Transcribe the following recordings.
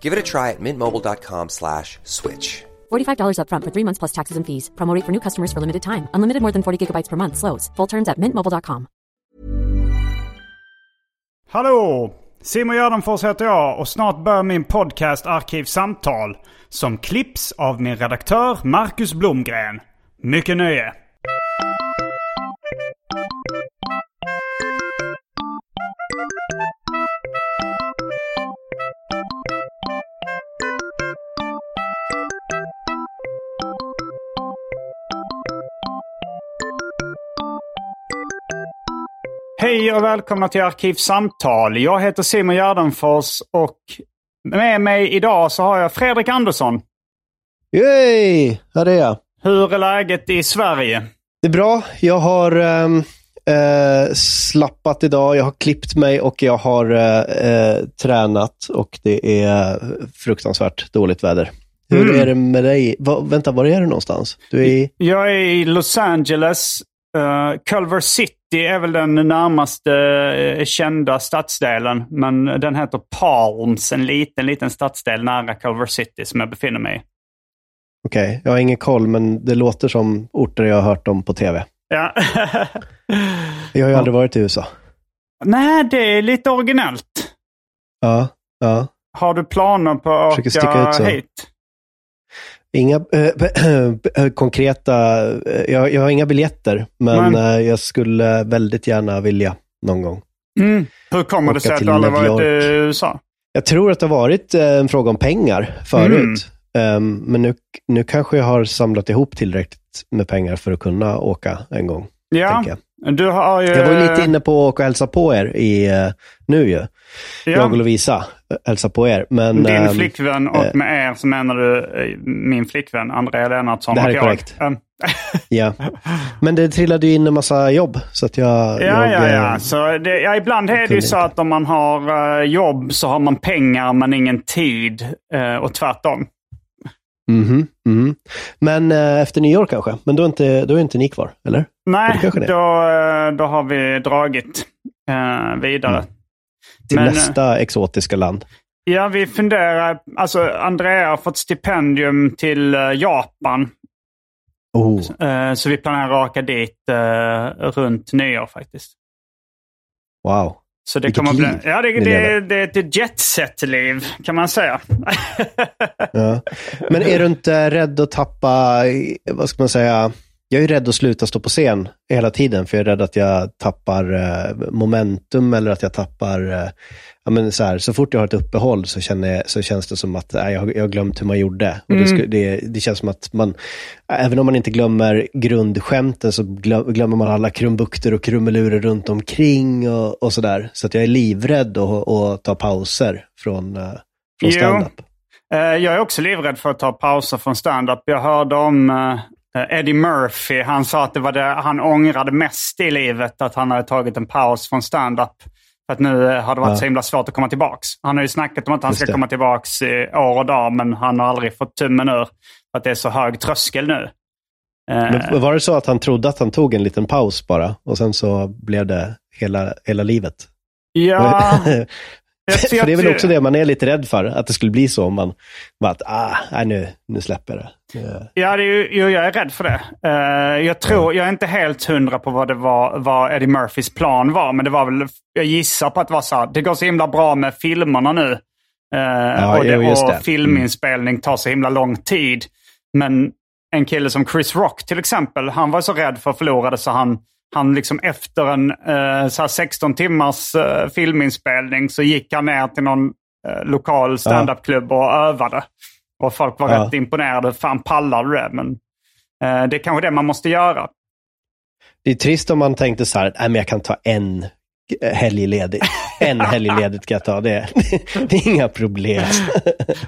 Give it a try at mintmobile.com slash switch. $45 upfront for three months plus taxes and fees. Promo rate for new customers for limited time. Unlimited more than 40 gigabytes per month. Slows. Full terms at mintmobile.com. Hallå! Simon Gärdenfors heter jag och snart börjar min podcast Arkivsamtal. Som klipps av min redaktör Marcus Blomgren. Mycket nöje! Hej och välkomna till Arkivsamtal. Jag heter Simon Gärdenfors och med mig idag så har jag Fredrik Andersson. Yay! Här är jag. Hur är läget i Sverige? Det är bra. Jag har eh, slappat idag. Jag har klippt mig och jag har eh, tränat och det är fruktansvärt dåligt väder. Hur Mm. är det med dig? Va, vänta, var är du någonstans? Du är i... Jag är i Los Angeles. Uh, Culver City är väl den närmaste eh, kända stadsdelen. Men den heter Palms, en liten, liten stadsdel nära Culver City som jag befinner mig i. Okej, jag har ingen koll, men det låter som orter jag har hört om på tv. Ja. Jag har ju aldrig varit i USA. Nej, det är lite originellt. Ja, ja. Har du planer på att åka ut så. hit? Inga eh, konkreta, eh, jag, jag har inga biljetter, men Men- jag skulle väldigt gärna vilja någon gång. Mm. Hur kommer det sig att du aldrig varit i. USA? Jag tror att det har varit en fråga om pengar förut. Ehm, men nu, nu kanske jag har samlat ihop tillräckligt med pengar för att kunna åka en gång. Ja. Du har ju... jag var ju lite inne på att åka och hälsa på er i, eh, nu ju. Jag ja, och Lovisa eh, hälsa på er. Men, Din ehm, flickvän och eh, med er så menar du eh, min flickvän Andrea Lennartsson Det här är jag. korrekt. Mm. ja. men det trillade ju in en massa jobb. Så att jag, Ja, jag, ja, ja. eh, Så det, ja. Ibland är det ju så att om man har eh, jobb så har man pengar men ingen tid. eh, och tvärtom. Mhm, mhm. Men eh, efter nyår kanske. Men då är, inte, då är inte ni kvar, eller? Nej, då, eh, då har vi dragit eh, vidare. Mm. Till Men, eh, nästa exotiska land. Ja, vi funderar. Alltså, Andrea har fått stipendium till eh, Japan. Oh. Eh, så vi planerar att åka dit runt nyår faktiskt. Wow. Så det kommer bli, ja, det, det, det är ett jetset-liv kan man säga. Ja. Men är du inte rädd att tappa, vad ska man säga, jag är rädd att sluta stå på scen hela tiden, för jag är rädd att jag tappar eh, momentum eller att jag tappar, eh, ja men så här, så fort jag har ett uppehåll så, känner jag, så känns det som att nej, jag, har- jag har glömt hur man gjorde. Och det, Mm. sku, det, det känns som att man, även om man inte glömmer grundskämten så glöm, glömmer man alla krumbukter och krumelurer runt omkring och, och sådär. Så att jag är livrädd att, att ta pauser från, eh, från stand-up. Eh, jag är också livrädd för att ta pauser från stand-up. Jag hörde om Eddie Murphy. Han sa att det var det han ångrade mest i livet. Att han hade tagit en paus från stand-up. För att nu eh, har det varit Ja. så himla svårt att komma tillbaks. Han har ju snackat om att han Just ska det. komma tillbaks i år och dag. Men han har aldrig fått tummen ur. För att det är så hög tröskel nu. Eh, Men var det så att han trodde att han tog en liten paus bara och sen så blev det hela, hela livet? ja, för det är väl också det man är lite rädd för, att det skulle bli så om man bara att, ah, nej, nu, nu släpper jag det. Ja, det är ju, jo, jag är rädd för det. Eh, jag tror, jag är inte helt hundra på vad det var, vad Eddie Murphys plan var. Men det var väl, jag gissar på att det var så här, det går så himla bra med filmerna nu. Eh, och, jo, det, just och det. Mm. filminspelning tar så himla lång tid. Men en kille som Chris Rock till exempel, han var så rädd för att förlora det så han, han liksom efter en eh, så här 16 timmars eh, filminspelning så gick han ner till någon eh, lokal standupklubb och övade. Och folk var Ja. rätt imponerade. Fan pallar du det? Men eh, det är kanske det man måste göra. Det är trist om man tänkte så här, nej men jag kan ta en helg ledigt. En helg ledigt kan jag ta, det, det är inga problem.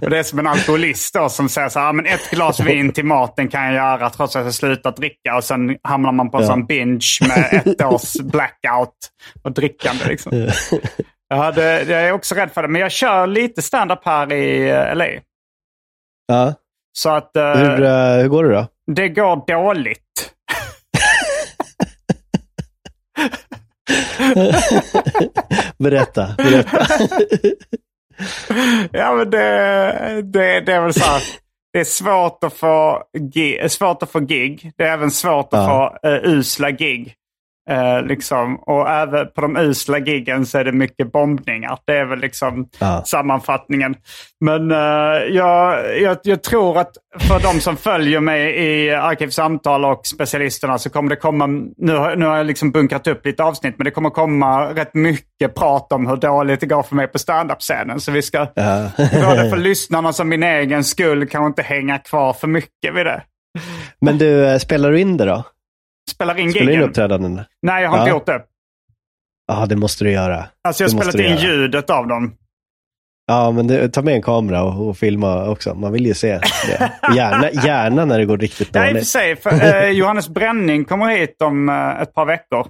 Och det är som en alkoholist då, som säger så här, "Ah, men ett glas vin till maten kan jag göra trots att jag slutat dricka. Och sen hamnar man på en Ja. sån binge med ett års blackout och drickande. Liksom. Ja, det, jag är också rädd för det. Men jag kör lite stand-up här i eh, LA. Ja. Så att eh, Hur, eh, hur går det då? det går dåligt. Berätta, berätta. Ja, men det, det, det är väl så här. Det är svårt att få, gi- svårt att få gig. Det är även svårt att Ja. få uh, usla gig. Eh, liksom. Och även på de usla giggen så är det mycket bombningar. Det är väl liksom Ja. sammanfattningen. Men eh, jag, jag, jag tror att för de som följer mig i Arkivsamtal och specialisterna så kommer det komma, nu, har- nu har jag liksom bunkrat upp lite avsnitt, men det kommer komma rätt mycket prat om hur dåligt det går för mig på standup-scenen. Så vi ska, Ja. både för lyssnarna som min egen skull, kanske inte hänga kvar för mycket vid det. Men du, eh, spelar du in det då? Spelar in Spelar in uppträdanden? Nej, jag har inte Ja. gjort det. Ja, det måste du göra. Alltså jag har spelat in göra. ljudet av dem. Ja, men det, ta med en kamera och, och filma också. Man vill ju se det. Gärna, gärna när det går riktigt Ja, i och för dåligt. sig. För, eh, Johannes Bränning kommer hit om eh, ett par veckor.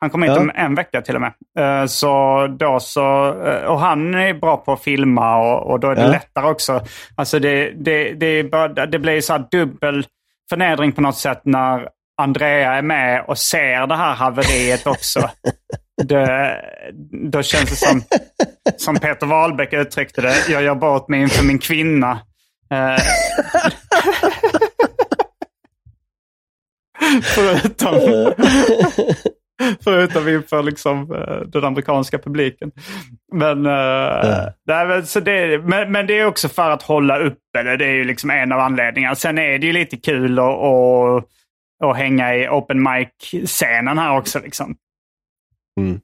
Han kommer hit Ja. om en vecka till och med. Eh, så då så, eh, och han är bra på att filma och, och då är det Ja. lättare också. Alltså det, det, det, bara, det blir så här dubbel förnedring på något sätt när Andrea är med och ser det här haveriet också. det, då känns det som, som Peter Wahlbeck uttryckte det, jag gör bort mig inför min kvinna. Eh, Förutom, förutom inför liksom, eh, den amerikanska publiken. Men, nej, men, så det, men, men det är också för att hålla uppe det. Det är ju liksom en av anledningarna. Sen är det ju lite kul att, att hänga i open mic-scenen här också. Liksom. Mm.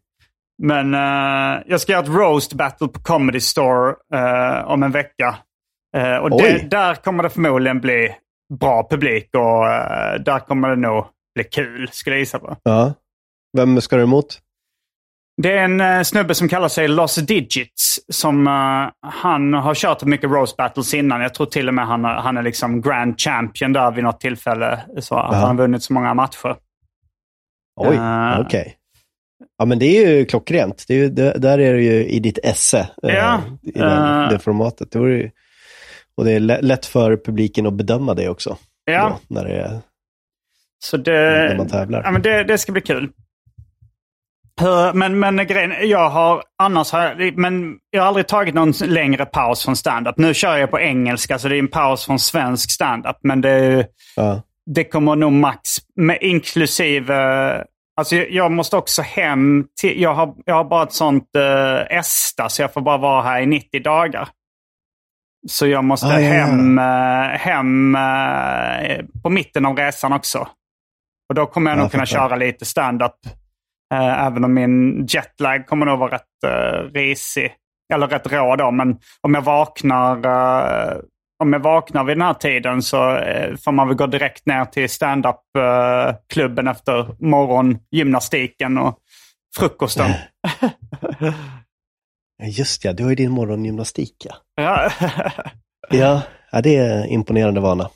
Men eh, jag ska göra ett roast battle på Comedy Store eh, om en vecka. Eh, och det, där kommer det förmodligen bli bra publik och där kommer det nog bli kul, skulle jag gissa på. Ja. Vem ska du emot? Det är en eh, snubbe som kallar sig Lost Digits. Som, eh, han har kört mycket roast battles innan. Jag tror till och med han, han är liksom grand champion där vid något tillfälle. Så att han har vunnit så många matcher. Oj, Eh. okej. Ja, men det är ju klockrent. Det är ju, det, där är det ju i ditt esse. Ja, I den, det formatet. Det ju, och det är lä- lätt för publiken att bedöma det också. Ja. Då, när, det är, Så när det, man tävlar. ja, men det, det ska bli kul. Hur- Men, men grejen, jag har annars har jag, men jag har aldrig tagit någon längre paus från stand-up. Nu kör jag på engelska så det är en paus från svensk stand-up. Men det, Ja. det kommer nog max, med inklusive... Alltså jag, måste också hem till... Jag har, jag har bara ett sånt uh, ESTA så jag får bara vara här i 90 dagar. Så jag måste Ah, hem, eh, hem eh, på mitten av resan också. Och då kommer jag Ja, nog kunna köra lite stand-up. Eh, även om min jetlag kommer nog vara rätt uh, risig. Eller rätt rå då. Men om jag vaknar eh, om jag vaknar vid den här tiden så eh, får man väl gå direkt ner till stand-up-klubben efter morgongymnastiken och frukosten. Just ja, du har ju din morgongymnastik. Ja. Ja. Ja, ja, det är imponerande vana.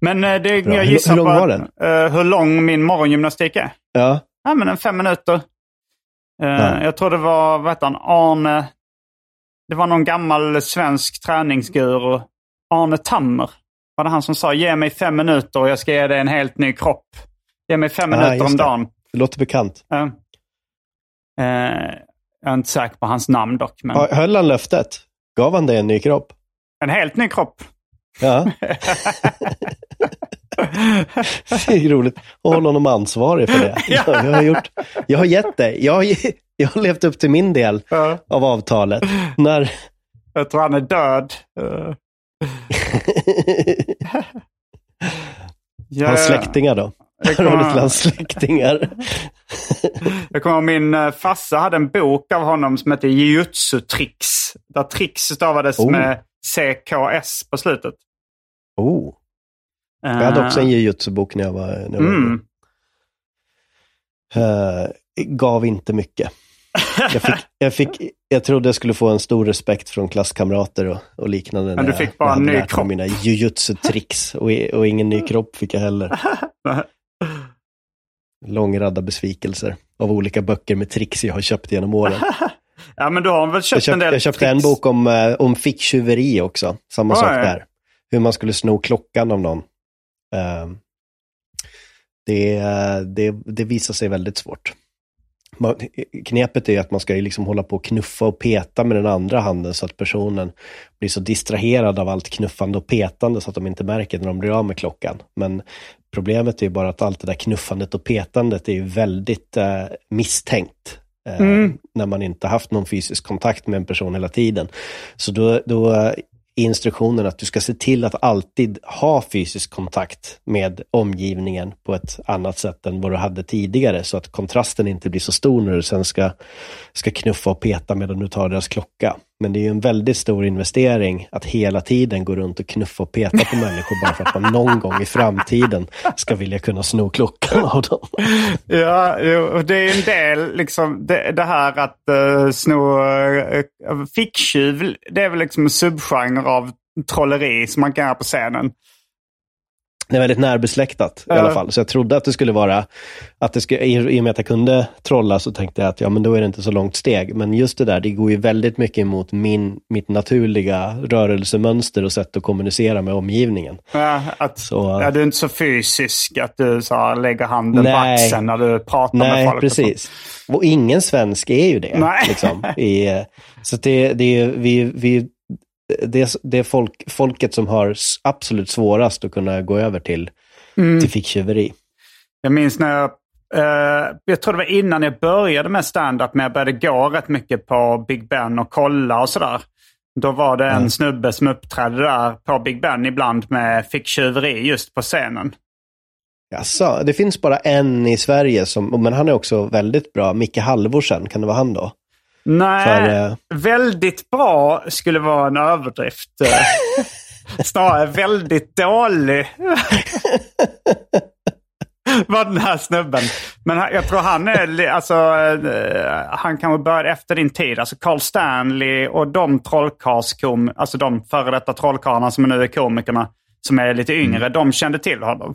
Men eh, det, Bra. jag Hur- gissar hur lång på var den? eh, hur lång min morgongymnastik är. Ja, Ja, men en fem minuter. Ja. Jag tror det var, vad heter han, Arne... Det var någon gammal svensk träningsguru. Arne Tammer. Var det han som sa ge mig fem minuter och jag ska ge dig en helt ny kropp. Ge mig fem Ah, minuter om det. dagen. det låter bekant. Ja. Eh, jag är inte säker på hans namn dock. Men Höll han löftet? Gav han dig en ny kropp? En helt ny kropp. Ja. det är roligt att hålla honom ansvarig för det. Ja. Jag, har gjort, jag har gett dig, jag har, jag har levt upp till min del Ja. av avtalet. När, Jag tror han är död. Ja, hans släktingar då? Hunnit hans släktingar? jag kommer min uh, farsa hade en bok av honom som hette Jujutsu Tricks. Där tricks stavades oh. med CKS på slutet. Oh. Jag hade också en jujutsu-bok när jag var, när jag var mm. uh, Gav inte mycket. Jag, fick, jag, fick, jag trodde jag skulle få en stor respekt från klasskamrater och, och liknande. Men du fick bara en ny kropp? mina jujutsu-tricks och, och ingen ny kropp fick jag heller. Lång radda besvikelser av olika böcker med tricks jag har köpt genom åren. ja, men du har väl köpt jag köpt, en del Jag köpte tricks. en bok om, eh, om ficktjuveri också. Samma oh, sak där. Hur man skulle sno klockan av någon. Uh, det, det, det visar sig väldigt svårt knepet är att man ska liksom hålla på och knuffa och peta med den andra handen så att personen blir så distraherad av allt knuffande och petande så att de inte märker när de blir av med klockan. Men problemet är bara att allt det där knuffandet och petandet är väldigt eh, misstänkt. Eh, mm. När man inte haft någon fysisk kontakt med en person hela tiden. Så då, då instruktionen att du ska se till att alltid ha fysisk kontakt med omgivningen på ett annat sätt än vad du hade tidigare, så att kontrasten inte blir så stor när du sen ska, ska knuffa och peta medan du tar deras klocka. Men det är ju en väldigt stor investering att hela tiden gå runt och knuffa och peta på människor bara för att man någon gång i framtiden ska vilja kunna sno klockan av dem. Ja, det är en del, liksom, det, det här att uh, sno eh, uh, ficktjuv, det är väl liksom en subgenre av trolleri som man kan göra på scenen. Det är väldigt närbesläktat i alla fall. Så jag trodde att det skulle vara, att det skulle, i och med att jag kunde trolla så tänkte jag att ja, men då är det inte så långt steg. Men just det där, det går ju väldigt mycket emot min, mitt naturliga rörelsemönster och sätt att kommunicera med omgivningen. Ja, att, så, ja, du är inte så fysisk, att du så lägger handen nej, på axeln när du pratar nej, med folk. Nej, precis. Och ingen svensk är ju det. Nej. Liksom, i, så det, det, vi, vi det, det är folk, folket som har absolut svårast att kunna gå över till, mm. till ficktjuveri. Jag minns när jag, eh, jag tror det var innan jag började med stand-up, men jag började gå rätt mycket på Big Ben och kolla och sådär. Då var det en mm. snubbe som uppträdde där på Big Ben ibland med ficktjuveri just på scenen. Jaså, det finns bara en i Sverige, som, men han är också väldigt bra. Micke Halvorsen, kan det vara han då? Nej, För, väldigt bra skulle vara en överdrift. Snarare väldigt dålig. var den här snubben. Men jag tror han är, alltså, eh, han kanske började efter din tid. Alltså Carl Stanley och de trollkarlskom, alltså de före detta trollkarlarna som nu är komikerna, som är lite yngre, mm. de kände till honom.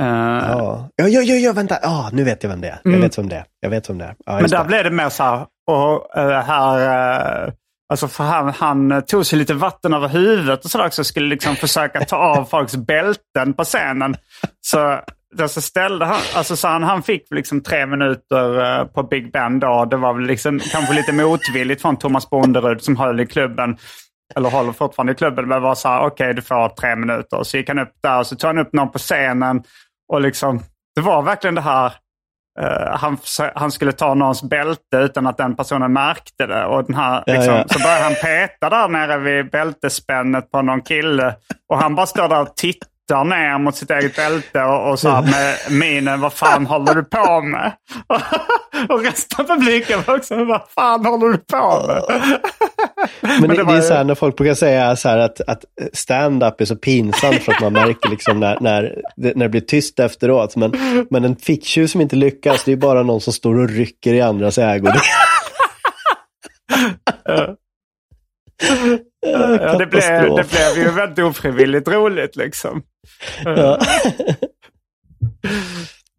Uh, ja. ja, ja, ja, vänta. Ja, nu vet jag vem det är. Jag mm. vet vem det är. Jag vet vem det är. Ja, Men där blev det mer så här, och uh, här, uh, alltså för han, han tog sig lite vatten över huvudet och sådär också. Skulle liksom försöka ta av folks bälten på scenen. Så, så ställde han, alltså så han, han fick liksom tre minuter på Big Ben då. Det var väl liksom kanske lite motvilligt från Thomas Bonderud som höll i klubben eller håller fortfarande i klubben, men var så här, okej okay, du får tre minuter. Så gick han upp där och så tog han upp någon på scenen och liksom, det var verkligen det här, uh, han, han skulle ta någons bälte utan att den personen märkte det. Och den här, liksom, ja, ja. Så började han peta där nere vid bältespännet på någon kille. Och han bara står där och tittar tittar ner mot sitt eget bälte och, och så här med minen, vad fan håller du på med? och resten av publiken var också, vad fan håller du på med? Men, Men det, det, är så här när folk brukar säga så här att, att stand-up är så pinsamt för att man märker liksom när, när, när det blir tyst efteråt. Men, men en ficktjuv som inte lyckas, det är bara någon som står och rycker i andras ägor. ja, det, blev, det blev ju väldigt ofrivilligt roligt liksom. Ja.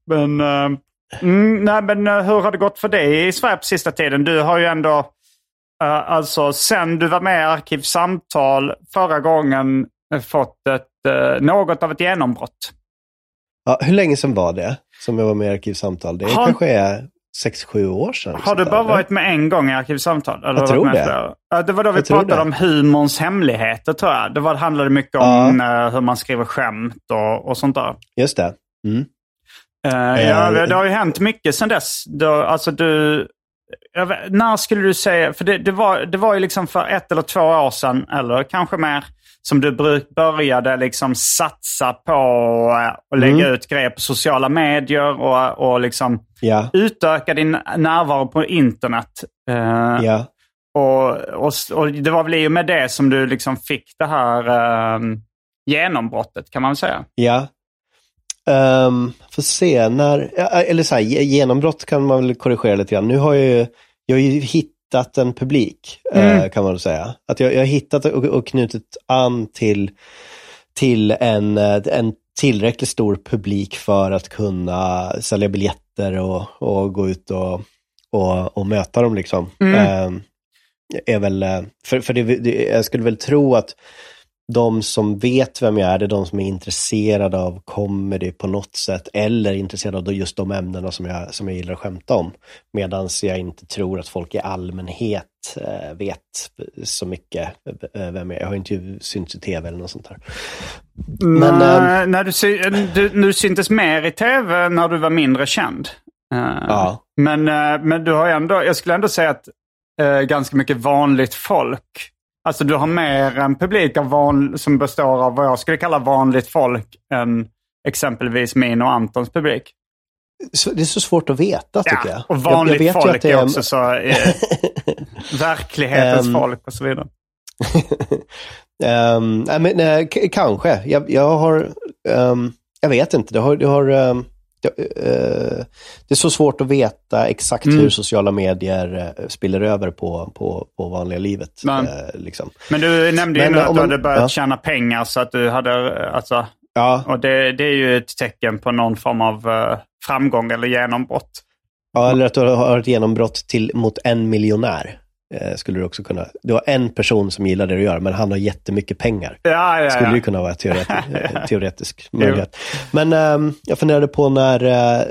men, uh, nej, men uh, hur har det gått för dig i Sverige på sista tiden? Du har ju ändå, uh, alltså sen du var med i Arkivsamtal förra gången, fått ett, något av ett genombrott. Ja, hur länge sedan var det som jag var med i Arkivsamtal? Det har... kanske är sex sju år sedan. Har du bara där, varit med en gång i Arkivsamtal? Eller jag tror det. Ja, det var då vi jag pratade om humorns hemligheter tror jag. Det var, handlade mycket om ja. hur man skriver skämt och, och sånt där. Just det. Mm. Uh, ja, det, det, har ju hänt mycket sedan dess. Då, alltså du, vet- när skulle du säga, för det, det, var, det var ju liksom för ett eller två år sedan, eller kanske mer, som du bruk, började liksom satsa på eh, att lägga ut grejer på sociala medier och, och liksom Ja, utöka din närvaro på internet. Ja. och, och, och det var väl i och med det som du liksom fick det här eh, genombrottet, kan man väl säga. Ja. Um, får se, när, eller så här, ge- genombrott kan man väl korrigera lite grann. Nu har jag ju, jag har ju hittat en publik, eh, kan man säga. Att jag, jag har hittat och, och knutit an till, till en, eh, en tillräckligt stor publik för att kunna sälja biljetter och, och gå ut och, och, och möta dem. Liksom. Ehm, är väl, eh, för, för det, det, jag skulle väl tro att de som vet vem jag är, det är de som är intresserade av comedy på något sätt, eller intresserade av just de ämnena som jag, som jag gillar att skämta om. Medan jag inte tror att folk i allmänhet eh, vet så mycket eh, vem jag är. Jag har inte synts i tv eller något sånt där. Men, Nej, ehm, när du, sy- du, du syntes mer i tv när du var mindre känd. Eh, Ja. Men, eh, men du har ändå, jag skulle ändå säga att eh, ganska mycket vanligt folk. Alltså du har mer en publik av van, som består av vad jag skulle kalla vanligt folk än exempelvis min och Antons publik. det är så svårt att veta tycker jag. och vanligt jag, jag folk är också så... Eh, verklighetens Ehm, folk och så vidare. Ehm, nej, men, nej, k- kanske. Jag, jag har, ehm, jag vet inte. Det, har, det, har, ehm, det, eh, det är så svårt att veta exakt Mm. hur sociala medier uh, spiller över på, på, på vanliga livet. Nej. eh, liksom. Men du nämnde ju Men, nu eh, att du hade börjat ja. tjäna pengar så att du hade... eh, Alltså, Ja, och det, det är ju ett tecken på någon form av eh, framgång eller genombrott. ja, eller att du har ett genombrott till, mot en miljonär. Eh, skulle du också kunna. Du har en person som gillar det du gör, men han har jättemycket pengar. Ja, ja, skulle ju kunna vara teoretisk, eh, teoretisk möjlighet. Men ehm, jag funderade på när, eh,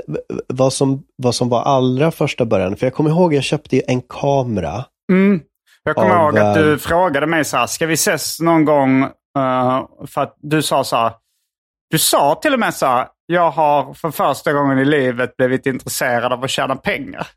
vad, som, vad som var allra första början. För jag kommer ihåg, jag köpte en kamera. Mm. Jag kommer Av, ihåg att du eh, frågade mig så här, ska vi ses någon gång? Eh, för att du sa så här, du sa till och med så här, jag har för första gången i livet blivit intresserad av att tjäna pengar.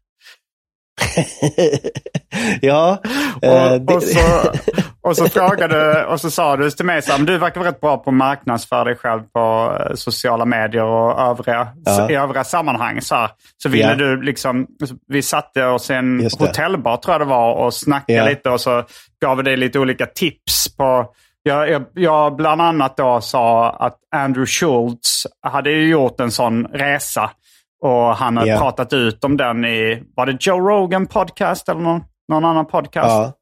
ja, Och, eh, och, så, och så frågade och så sa du till mig så här, du verkar vara rätt bra på att marknadsföra dig själv på eh, sociala medier och övriga, Ja. i övriga sammanhang. Så, här. så ville Ja. du liksom, vi satte oss i en hotellbar tror jag det var och snackade Ja. lite och så gav vi dig lite olika tips på jag, jag, jag bland annat då sa att Andrew Schultz hade ju gjort en sån resa och han hade Ja. pratat ut om den i, var det Joe Rogan podcast eller någon, någon annan podcast?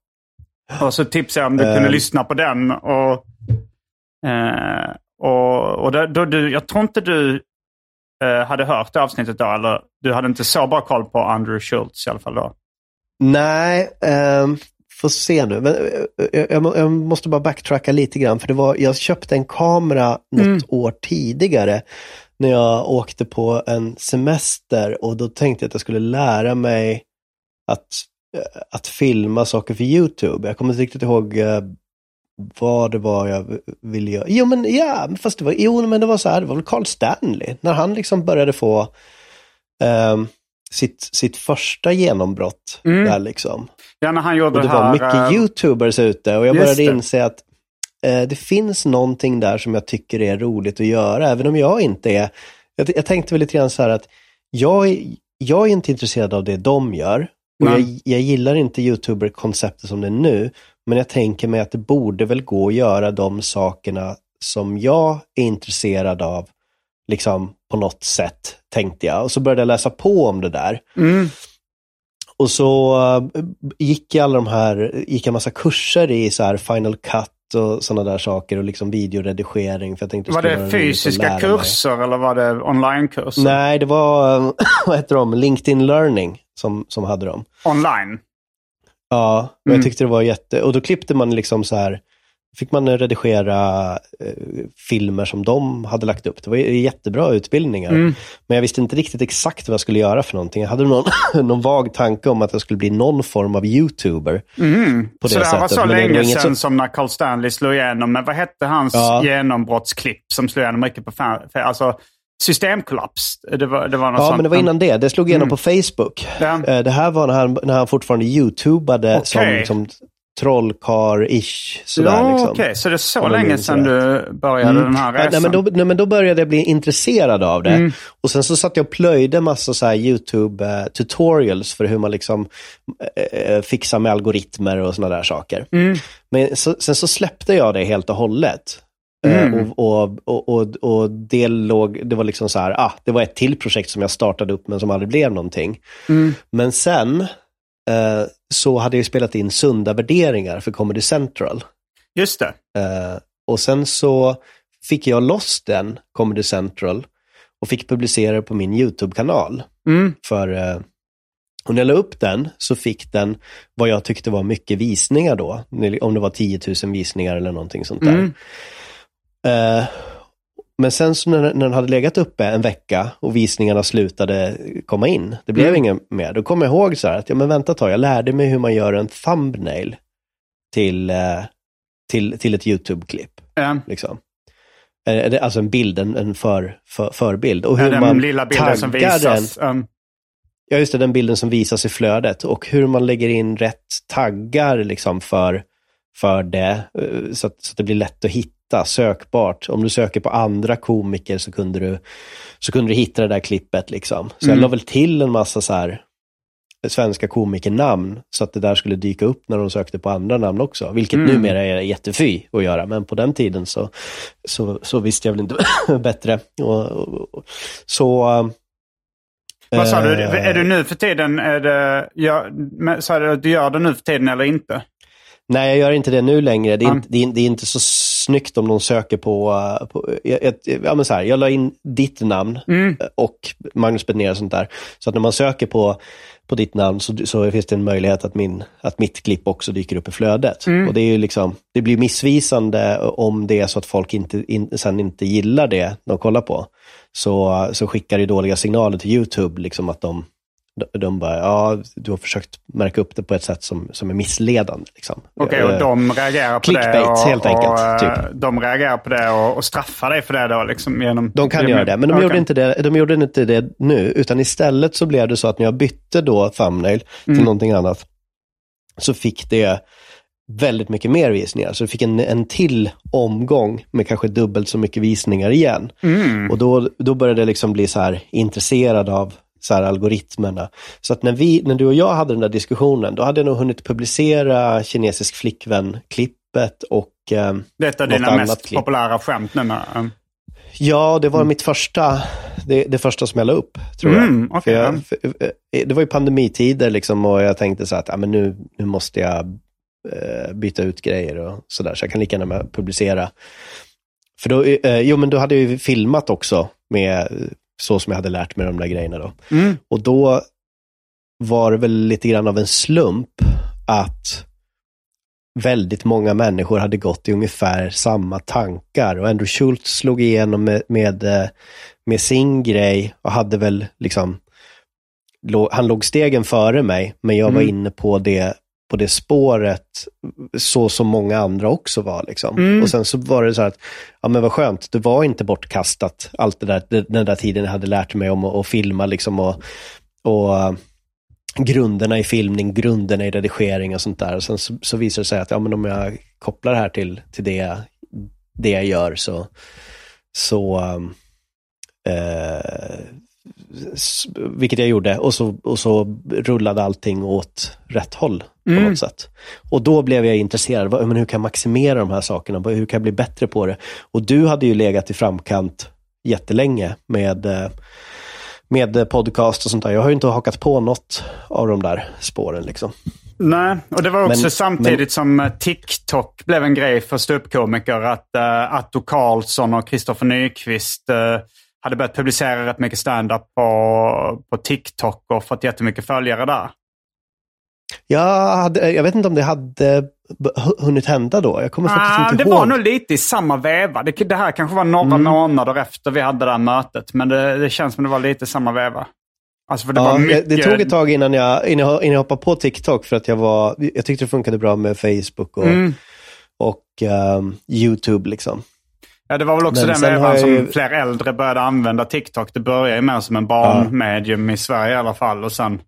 ja, Och så tipsade jag om du Eh. kunde lyssna på den. Och, eh, och, och då, då, du, jag tror inte du eh, hade hört det avsnittet då. Eller du hade inte så bra koll på Andrew Schultz i alla fall då. nej, ehm, får se nu. Men, eh, jag, må- jag måste bara backtracka lite grann. För det var, jag köpte en kamera något Mm. år tidigare. När jag åkte på en semester och då tänkte jag att jag skulle lära mig att, eh, att filma saker för YouTube. Jag kommer inte riktigt ihåg eh, vad det var jag ville göra. Jo, men ja, fast det var, jo, men det var så här, det var väl Carl Stanley. När han liksom började få ehm, sitt, sitt första genombrott Mm. där liksom. Ja, när han gjorde Och det det här. var mycket eh, YouTubers ute och jag började inse att eh, det finns någonting där som jag tycker är roligt att göra, även om jag inte är... Jag, jag tänkte väl lite grann så här att jag, är- jag är inte intresserad av det de gör. Och jag, jag gillar inte YouTuber-konceptet som det är nu, men jag tänker mig att det borde väl gå att göra de sakerna som jag är intresserad av, liksom på något sätt, tänkte jag. Och så började jag läsa på om det där. Mm, Och så eh, gick jag alla de här, gick jag massa kurser i så här Final Cut och sådana där saker och liksom videoredigering. För jag tänkte var det fysiska lära mig. kurser eller var det onlinekurser? Nej, det var, vad heter de, LinkedIn Learning som, som hade dem. Online? Ja, och Mm. jag tyckte det var jätte, och då klippte man liksom så här, fick man redigera eh, filmer som de hade lagt upp. Det var jättebra utbildningar. Mm. Men jag visste inte riktigt exakt vad jag skulle göra för någonting. Jag hade någon, någon vag tanke om att jag skulle bli någon form av YouTuber. Mm. På det så det här var sättet, så men länge sedan som- som när Carl Stanley slog igenom. Men vad hette hans Ja. genombrottsklipp som slog igenom mycket på fan? Alltså, systemkollaps. Det var, det var något Ja, sånt. men det var innan det. Det slog igenom på Facebook. Ja. Eh, Det här var när han, när han fortfarande YouTubade Okej. som liksom, Sådär, Ja, liksom. okej. Så det är så länge sedan du började den här Ja, resan? nej, men då, nej, men då började jag bli intresserad av det. Mm. Och sen så satt jag och plöjde massa så YouTube-tutorials för hur man liksom eh, fixar med algoritmer och sådana där saker. Mm. Men så, sen så släppte jag det helt och hållet. Eh, Mm. Och, och, och, och, och det, låg, det var liksom så här, ah, det var ett till projekt som jag startade upp men som aldrig blev någonting. Mm. Men sen eh, så hade jag spelat in sunda värderingar för Comedy Central. Just det. Eh, och sen så fick jag loss den, Comedy Central, och fick publicera det på min YouTube-kanal. Mm. För, eh, och när jag la upp den så fick den vad jag tyckte var mycket visningar då. Om det var 10 000 visningar eller någonting sånt där. Mm. Men sen så när, när den hade legat uppe en vecka och visningarna slutade komma in, det blev Mm. ingen mer, då kom jag ihåg så här att, ja men vänta ett tag, jag lärde mig hur man gör en thumbnail till, eh, till, till ett YouTube-klipp. Ja. Liksom. Eh, Alltså en bild, en, en för, för, förbild. Och Ja, hur den man lilla bilden som visas. Den, Um, ja, just det, den bilden som visas i flödet. Och hur man lägger in rätt taggar liksom för, för det, eh, så att, så att det blir lätt att hitta, sökbart. Om du söker på andra komiker så kunde du, så kunde du hitta det där klippet. Liksom. Så jag Mm. la väl till en massa så här svenska komikernamn så att det där skulle dyka upp när de sökte på andra namn också. Vilket Mm. numera är jättefy att göra, men på den tiden så, så, så visste jag väl inte bättre. Och, och, och, så... vad sa du? eh, Är du nu för tiden, är det, men sa du att du gör det nu för tiden eller inte? Nej, jag gör inte det nu längre. Det är, Mm. inte, det är, det är inte så snyggt om de söker på... uh, på jag, jag, ja, men så här, jag la in ditt namn Mm. och Magnus Bednér och sånt där. Så att när man söker på, på ditt namn så, så finns det en möjlighet att, min, att mitt klipp också dyker upp i flödet. Mm. Och det, är liksom, det blir missvisande om det är så att folk inte, in, sen inte gillar det de kollar på. Så, så skickar det dåliga signaler till YouTube, liksom att de, de, bara, ja, du har försökt märka upp det på ett sätt som, som är missledande. Liksom. Okej, och Eh, de reagerar på det. clickbait, Och, helt enkelt, Och, eh, typ. De reagerar på det och, och straffar dig för det då? Liksom, genom, De kan genom- göra det, men de, Okej. gjorde inte det, de gjorde inte det nu, utan istället så blev det så att när jag bytte då thumbnail till Mm. någonting annat, så fick det väldigt mycket mer visningar. Så det fick en, en till omgång med kanske dubbelt så mycket visningar igen. Mm. Och då, då började jag liksom bli så här intresserad av så här algoritmerna. Så att när, vi, när du och jag hade den där diskussionen, då hade jag nog hunnit publicera kinesisk flickvän-klippet och eh, Det är dina mest klipp. populära skämt numera. Mm. Ja, det var mitt första, det, det första som jag la upp, tror jag. Mm, okej, för ja. jag för, eh, det var ju pandemitider liksom och jag tänkte så att ja, men nu, nu måste jag eh, byta ut grejer och sådär, så jag kan lika gärna publicera. För då, eh, jo men då hade jag ju filmat också med så som jag hade lärt mig de där grejerna då. Mm. Och då var det väl lite grann av en slump att väldigt många människor hade gått i ungefär samma tankar. Och Andrew Schultz slog igenom med, med, eh, med sin grej och hade väl liksom, han låg stegen före mig, men jag var Mm. inne på det, på det spåret så som många andra också var. Liksom. Mm. Och sen så var det så här att, ja men vad skönt, det var inte bortkastat, allt det där, den där tiden jag hade lärt mig om att, filma liksom och, och grunderna i filmning, grunderna i redigering och sånt där. Och sen så, så visar det sig att ja, men om jag kopplar det här till, till det, jag- det jag gör så, så eh, vilket jag gjorde, och så, och så rullade allting åt rätt håll på Mm. något sätt. Och då blev jag intresserad, men hur kan jag maximera de här sakerna? Hur kan jag bli bättre på det? Och du hade ju legat i framkant jättelänge med eh, med podcast och sånt där. Jag har ju inte hakat på något av de där spåren liksom. Nej, och det var också Men- samtidigt som eh, TikTok blev en grej för ståuppkomiker. Att uh, Atto Karlsson och Kristoffer Nyqvist eh, hade börjat publicera rätt mycket stand-up på, på TikTok och fått jättemycket följare där. Jag, hade, jag vet inte om det hade hunnit hända då. Jag kommer faktiskt Ah, inte det ihåg. var nog lite i samma veva. Det, det här kanske var några Mm. månader efter vi hade det här mötet. Men det, det känns som det var lite samma veva. Alltså det Ja, mycket... det, det tog ett tag innan jag, innan, jag, innan jag hoppade på TikTok för att jag var, jag tyckte det funkade bra med Facebook och, Mm. och ehm, YouTube liksom. Ja, det var väl också Men har vevan jag som ju- fler äldre började använda TikTok. Det började ju mer som en barnmedium i Sverige i alla fall. Och sen,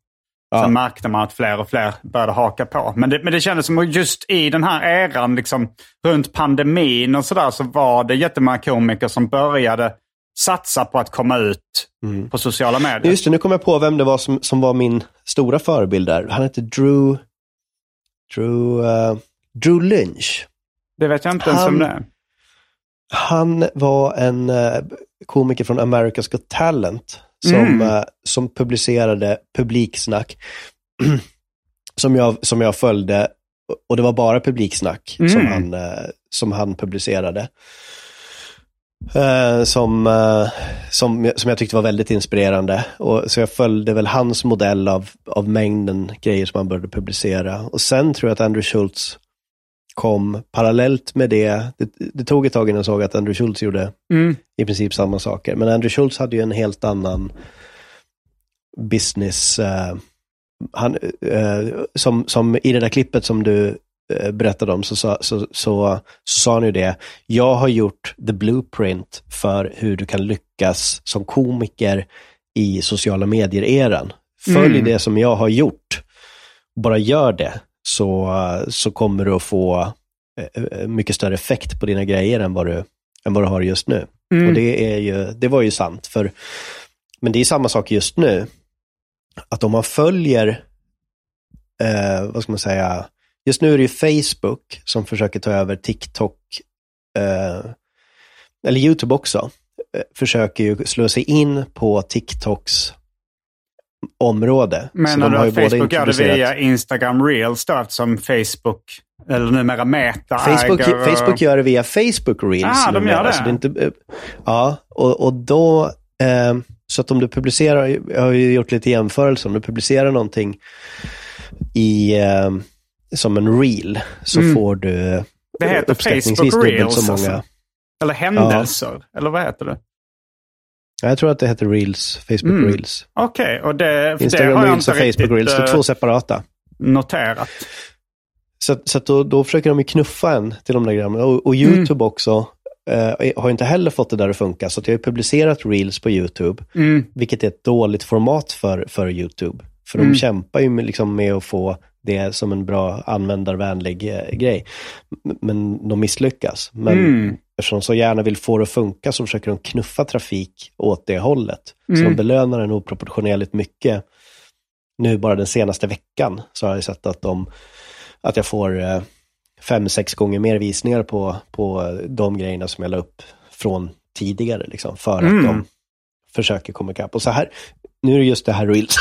Ja. sen märkte man att fler och fler började haka på. Men det, men det kändes som att just i den här eran, liksom, runt pandemin och sådär, så var det jättemånga komiker som började satsa på att komma ut på sociala medier. Just det, nu kommer jag på vem det var som, som var min stora förebild där. Han hette Drew... Drew, eh, Drew Lynch. Det vet jag inte ens Han- om det är. Han var en eh, komiker från America's Got Talent som, Mm. eh, som publicerade publiksnack som, jag, som jag följde. Och det var bara publiksnack som, Mm. han, eh, som han publicerade. Som, som, som jag tyckte var väldigt inspirerande. Och, så jag följde väl hans modell av, av mängden grejer som han började publicera. Och sen tror jag att Andrew Schultz kom parallellt med det. Det, det tog ett tag innan jag såg att Andrew Schultz gjorde Mm. i princip samma saker. Men Andrew Schultz hade ju en helt annan business. eh, han, eh, som, som i det där klippet som du eh, berättade om så, sa- så, så, så, sa han ju det. Jag har gjort the blueprint för hur du kan lyckas som komiker i sociala medier-eran. Följ Mm. det som jag har gjort. Bara gör det så, så kommer du att få eh, eh, mycket större effekt på dina grejer än vad du, än vad du har just nu. Mm. Och det, är ju, det var ju sant. För, men det är samma sak just nu. Att om man följer, eh, vad ska man säga, just nu är det ju Facebook som försöker ta över TikTok, eh, eller YouTube också, eh, försöker ju slå sig in på TikToks område. Menar du att Facebook gör det via Instagram Reels då, eftersom Facebook, eller numera Meta, Facebook, äger... och- Facebook gör det via Facebook Reels. Ah, de gör det. Så det inte, eh, ja, och, och då, eh, så att om du publicerar, jag har ju gjort lite jämförelser, om du publicerar någonting i, eh, som en reel, så Mm. får du Det heter uppskattningsvis Facebook dubbelt Reels, så många. alltså. Eller händelser, eller vad heter det? Jag tror att det heter Reels, Facebook Mm. Reels. Okej, och det, Instagram det Reels och Facebook Reels, det är eh, två separata. noterat. Så, så då, då försöker de ju knuffa en till de där grejerna. Och, och YouTube också eh, har inte heller fått det där att funka. Så att jag har publicerat Reels på YouTube, Mm. vilket är ett dåligt format för, för YouTube. För Mm. de kämpar ju med, liksom med att få det som en bra användarvänlig eh, grej. Men de misslyckas. Men Mm. de så gärna vill få det att funka så försöker de knuffa trafik åt det hållet. Så Mm. de belönar den oproportionerligt mycket. Nu bara den senaste veckan så har jag sett att, de, att jag får eh, fem, sex gånger mer visningar på, på de grejerna som jag la upp från tidigare. Liksom, för Mm. att de försöker komma ikapp. Och så här, nu är det just det här Reels,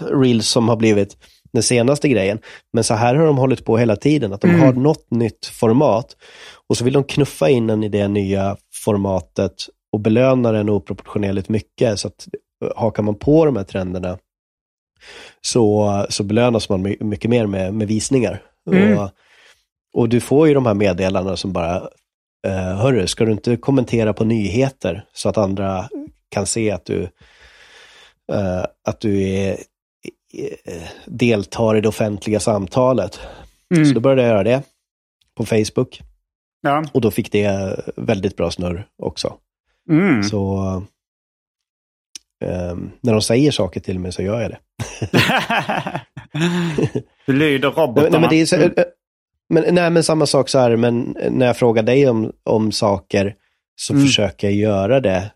Reels som har blivit den senaste grejen. Men så här har de hållit på hela tiden, att de Mm. har något nytt format och så vill de knuffa in den i det nya formatet och belöna den oproportionerligt mycket. Så att eh, hakar man på de här trenderna så, så belönas man my- mycket mer med, med visningar. Mm. Och, och du får ju de här meddelandena som bara, eh, hörru, ska du inte kommentera på nyheter så att andra kan se att du, eh, att du är, deltar i det offentliga samtalet. Mm. Så då började jag göra det på Facebook. Ja. Och då fick det väldigt bra snurr också. Mm. Så ehm, när de säger saker till mig så gör jag det. du lyder robotarna. nej, men det är så, eh, men, nej, men samma sak så här, men när jag frågar dig om, om saker så Mm. försöker jag göra det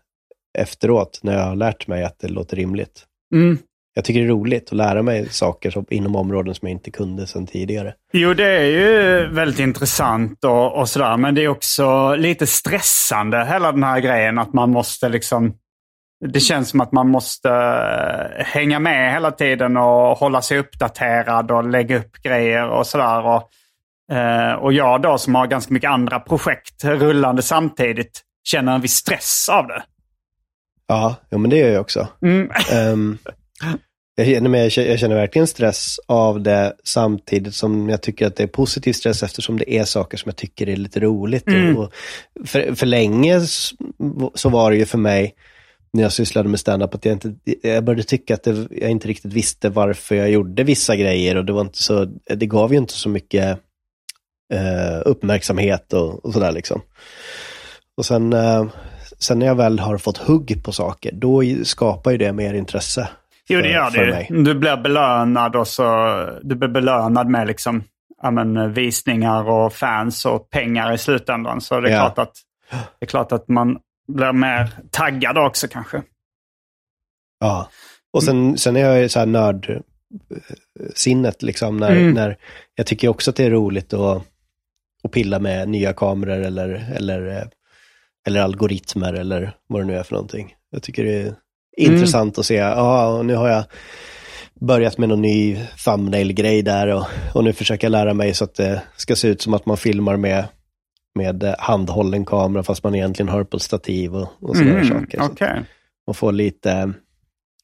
efteråt när jag har lärt mig att det låter rimligt. Mm. Jag tycker det är roligt att lära mig saker som, inom områden som jag inte kunde sedan tidigare. Jo, det är ju väldigt intressant och, och sådär. Men det är också lite stressande, hela den här grejen. Att man måste liksom... Det känns som att man måste eh, hänga med hela tiden och hålla sig uppdaterad och lägga upp grejer och sådär. Och, eh, och jag då som har ganska mycket andra projekt rullande samtidigt känner en viss stress av det. Ja, ja men det gör jag också. Mm. Ehm, jag, känner, men jag, känner, verkligen stress av det samtidigt som jag tycker att det är positiv stress eftersom det är saker som jag tycker är lite roligt. Mm. Och för, för länge så var det ju för mig när jag sysslade med stand-up att jag, inte, jag började tycka att det, jag inte riktigt visste varför jag gjorde vissa grejer och det, var inte så, det gav ju inte så mycket eh, uppmärksamhet och, och sådär liksom. Och sen, eh, sen när jag väl har fått hugg på saker, då skapar ju det mer intresse. Jo, det gör det ju. Du blir belönad och så, du blir belönad med liksom, ja, men, visningar och fans och pengar i slutändan. Så det är, ja. klart att, det är klart att man blir mer taggad också kanske. Ja, och sen, sen är jag ju så här nördsinnet liksom. När, mm. när jag tycker också att det är roligt att, att pilla med nya kameror eller, eller, eller algoritmer eller vad det nu är för någonting. Jag tycker det är mm. intressant att se, ja, nu har jag börjat med någon ny thumbnail-grej där och, och nu försöker jag lära mig så att det ska se ut som att man filmar med, med handhållen kamera fast man egentligen har på stativ och, och sådana mm, saker. Okay. Och få lite,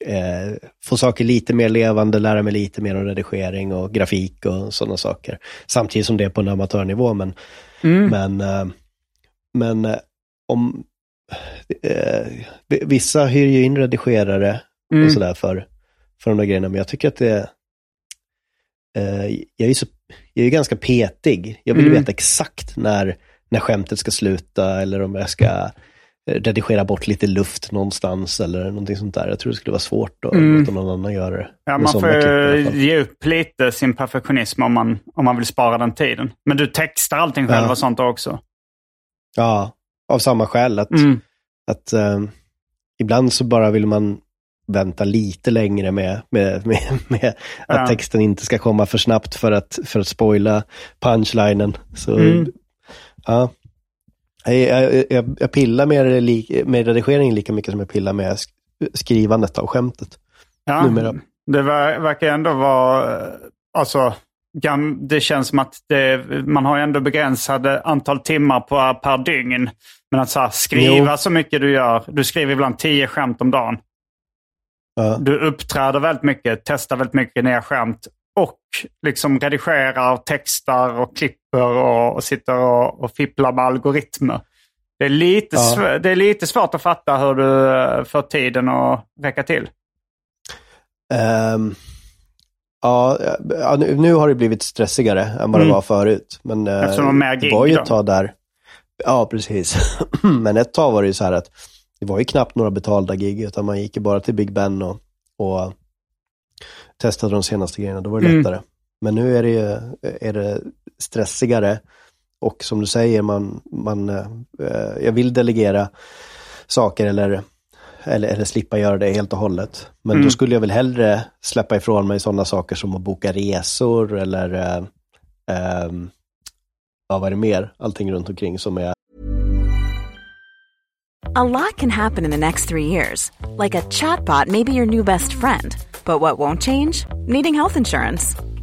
eh, få saker lite mer levande, lära mig lite mer om redigering och grafik och sådana saker. Samtidigt som det är på en amatörnivå. Men, mm. men, eh, men eh, om eh, vissa hyr ju in redigerare mm. och sådär för, för de där grejerna, men jag tycker att det eh, jag, är så, jag är ganska petig. Jag vill mm. veta exakt när, när skämtet ska sluta eller om jag ska redigera bort lite luft någonstans eller någonting sånt där. Jag tror det skulle vara svårt att mm. låta någon annan göra det. Ja, man får ge upp lite sin perfektionism om man, om man vill spara den tiden. Men du textar allting själv ja. och sånt också? Ja, av samma skäl. Att, mm. att um, ibland så bara vill man vänta lite längre med, med, med, med att ja. texten inte ska komma för snabbt för att, för att spoila punchlinen. Så, mm. ja, jag, jag, jag pillar med, med redigering lika mycket som jag pillar med skrivandet av skämtet. Ja, numera. det verkar ändå vara, alltså, det känns som att det, man har ändå begränsade antal timmar på, per dygn. Men att så här, skriva jo. så mycket du gör, du skriver ibland tio skämt om dagen. Ja. Du uppträder väldigt mycket, testar väldigt mycket nya skämt och liksom redigerar, textar och klipper och, och sitter och, och fipplar med algoritmer. Det är, lite ja. det är lite svårt att fatta hur du eh, får tiden att räcka till. Um, ja, nu, nu, har det blivit stressigare än vad det mm. var förut. Men, uh, Eftersom gig Det var ju ett tag där. Ja, precis. men ett tag var det ju så här att det var ju knappt några betalda gig, utan man gick ju bara till Big Ben och, och testade de senaste grejerna, då var det mm. lättare. Men nu är det, är det stressigare och som du säger, man, man, eh, jag vill delegera saker eller, eller, eller slippa göra det helt och hållet. Men mm. då skulle jag väl hellre släppa ifrån mig sådana saker som att boka resor eller eh, eh, ja, vad är det mer? Allting runt omkring som är A lot can happen in the next three years. Like a chatbot may be your new best friend. But what won't change? Needing health insurance.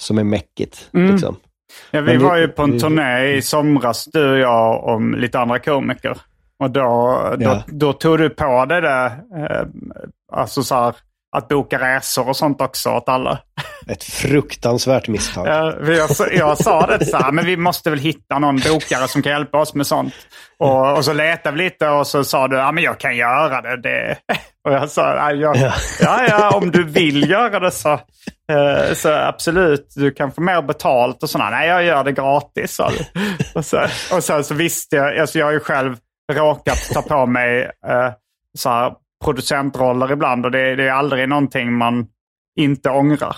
Som är mäckigt. Mm. Liksom. Ja, vi var ju på en turné i somras, du och jag och lite andra komiker. Och då, då, ja. då tog du på dig det, eh, alltså så här, att boka resor och sånt också åt alla. Ett fruktansvärt misstag. Jag, jag sa det så här, men vi måste väl hitta någon bokare som kan hjälpa oss med sånt. Och, och så letade vi lite och så sa du, ja men jag kan göra det. det. Och jag sa, ja, jag, ja, ja, om du vill göra det så, eh, så absolut, du kan få mer betalt och sådär. Nej, jag gör det gratis, sa du. Och, så, och sen så visste jag, alltså jag har ju själv råkat ta på mig eh, så här, producentroller ibland och det, det är aldrig någonting man inte ångrar.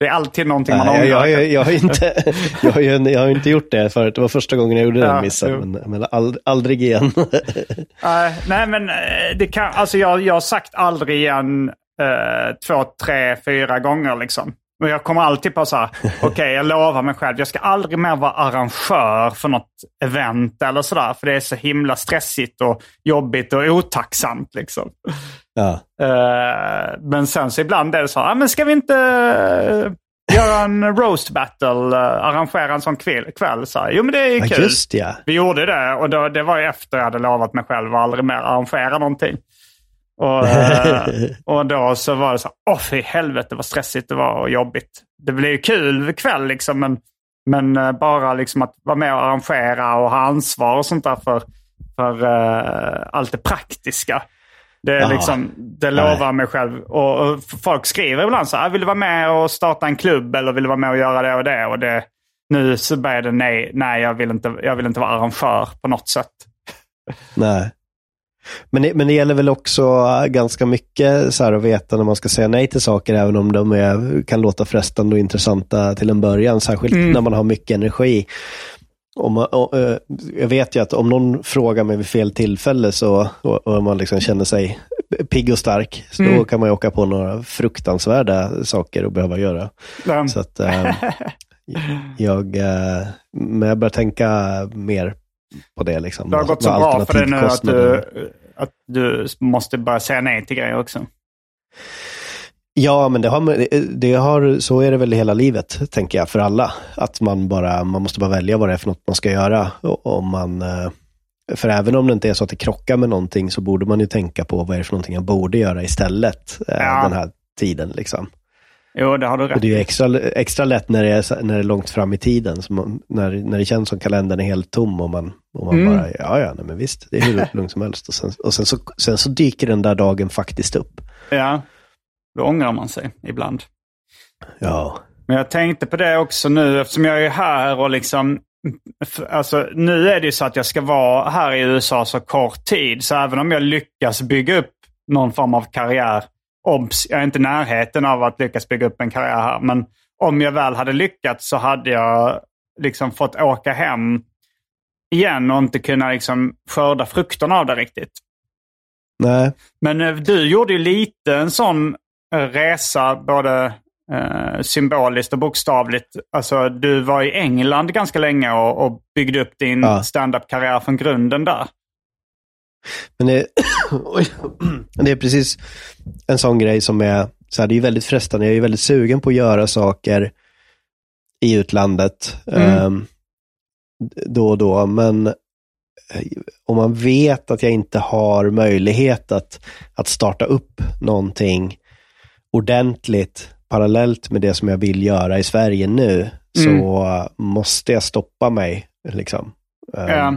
Det är alltid någonting man ångrar. Jag, jag, jag, har inte, jag, har ju, jag har inte gjort det förut. Det var första gången jag gjorde den Ja, missen. jo. Men, men ald, aldrig igen. Nej, men eh, det kan, alltså jag, jag har sagt aldrig igen eh, två, tre, fyra gånger liksom. Och jag kommer alltid på så här, okej jag lovar mig själv, jag ska aldrig mer vara arrangör för något event eller sådär. För det är så himla stressigt och jobbigt och otacksamt liksom. ja. Eh, men sen så ibland är det så här, ah, men ska vi inte eh, göra en roast battle, uh, arrangera en sån kväll? kväll så här, jo men det är ja, kul. just ja. Vi gjorde det och då, det var ju efter jag hade lovat mig själv att aldrig mer arrangera någonting. Och, eh, och då så var det så åh fy helvete vad stressigt det var och jobbigt. Det blev ju kul kväll liksom men, men eh, bara liksom att vara med och arrangera och ha ansvar och sånt där för, för eh, allt det praktiska. Det, är liksom, det lovar mig själv. Och, och folk skriver ibland så här, vill du vara med och starta en klubb eller vill du vara med och göra det och det? Och det nu så börjar det nej, nej jag, vill inte, jag vill inte vara arrangör på något sätt. Nej. Men det, men det gäller väl också ganska mycket så att veta när man ska säga nej till saker, även om de är, kan låta frestande och intressanta till en början, särskilt när man har mycket energi. Om man, och, eh, jag vet ju att om någon frågar mig vid fel tillfälle så, och, och man liksom känner sig pigg och stark, så då kan man ju åka på några fruktansvärda saker att behöva göra. Ja. Så att, eh, jag, eh, men jag börjar tänka mer på det. Liksom, Det har gått så bra för dig nu att du, att du måste börja säga nej till grejer också. Ja, men det har, det har, så är det väl hela livet, tänker jag, för alla. Att man bara, man måste bara välja vad det är för något man ska göra. Om man, eh, för även om det inte är så att det krockar med någonting så borde man ju tänka på vad är det för någonting jag borde göra istället eh, Ja. den här tiden. Liksom. Jo, det har du Och rätt det är ju extra, extra lätt när det är, när det är långt fram i tiden. Man, när, när det känns som kalendern är helt tom och man, och man Mm. bara, ja ja, nej, men visst, det är hur lugnt som helst. Och, sen, och sen, så, sen så dyker den där dagen faktiskt upp. Ja, då ångrar man sig ibland. Ja, Men jag tänkte på det också nu eftersom jag är här och liksom... Alltså, nu är det ju så att jag ska vara här i USA så kort tid. Så även om jag lyckas bygga upp någon form av karriär. Obs, jag är inte i närheten av att lyckas bygga upp en karriär här. Men om jag väl hade lyckats så hade jag liksom fått åka hem igen och inte kunna liksom skörda frukterna av det riktigt. nej. Men eh, du gjorde ju lite en sån eh, resa, både eh, symboliskt och bokstavligt. Alltså, du var i England ganska länge och, och byggde upp din Ja. stand-up-karriär från grunden där. Men det, det är precis en sån grej som är, så här, det är väldigt frestande, jag är väldigt sugen på att göra saker i utlandet Mm. ehm, då och då, men eh, om man vet att jag inte har möjlighet att, att starta upp någonting ordentligt parallellt med det som jag vill göra i Sverige nu, så måste jag stoppa mig. Liksom. Ja.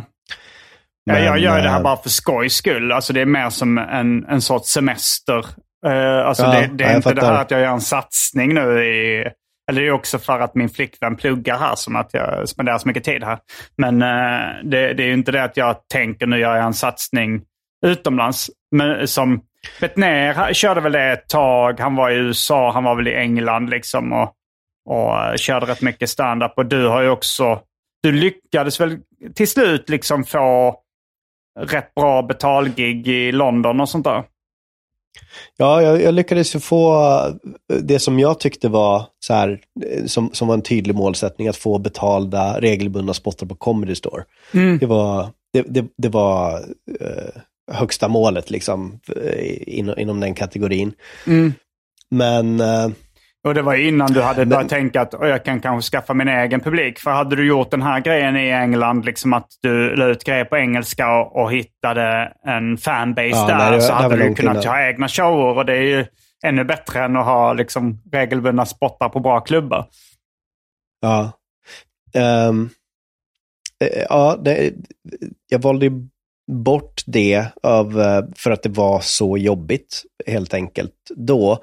Ja, jag men, gör det här bara för skojs skull. Alltså, det är mer som en, en sorts semester. Eh, alltså, Ja, det, det ja, är jag inte det fattar. här att jag gör en satsning nu. I, eller det är också för att min flickvän pluggar här som att jag spenderar så mycket tid här. Men eh, det, det är ju inte det att jag tänker nu gör jag en satsning utomlands. Men som Betnér körde väl det ett tag. Han var i USA, han var väl i England liksom. Och, och eh, körde rätt mycket stand-up. Och du har ju också... Du lyckades väl till slut liksom få rätt bra betalgig i London och sånt där. Ja, jag, jag lyckades ju få det som jag tyckte var så här, eh, som, som var en tydlig målsättning, att få betalda regelbundna spottar på Comedy Store. Det var, det, det, det var eh, högsta målet liksom, eh, inom, inom den kategorin. Men eh, Och det var innan du hade börjat tänka att "Oj, jag kan kanske skaffa min egen publik. För hade du gjort den här grejen i England, liksom att du la ut grejer på engelska och, och hittade en fanbase Ja, där, nej, så det hade du kunnat ha egna shower. Och det är ju ännu bättre än att ha liksom, regelbundna spottar på bra klubbar. Ja. Eh, ja, det, jag valde ju bort det av, eh, för att det var så jobbigt, helt enkelt, då.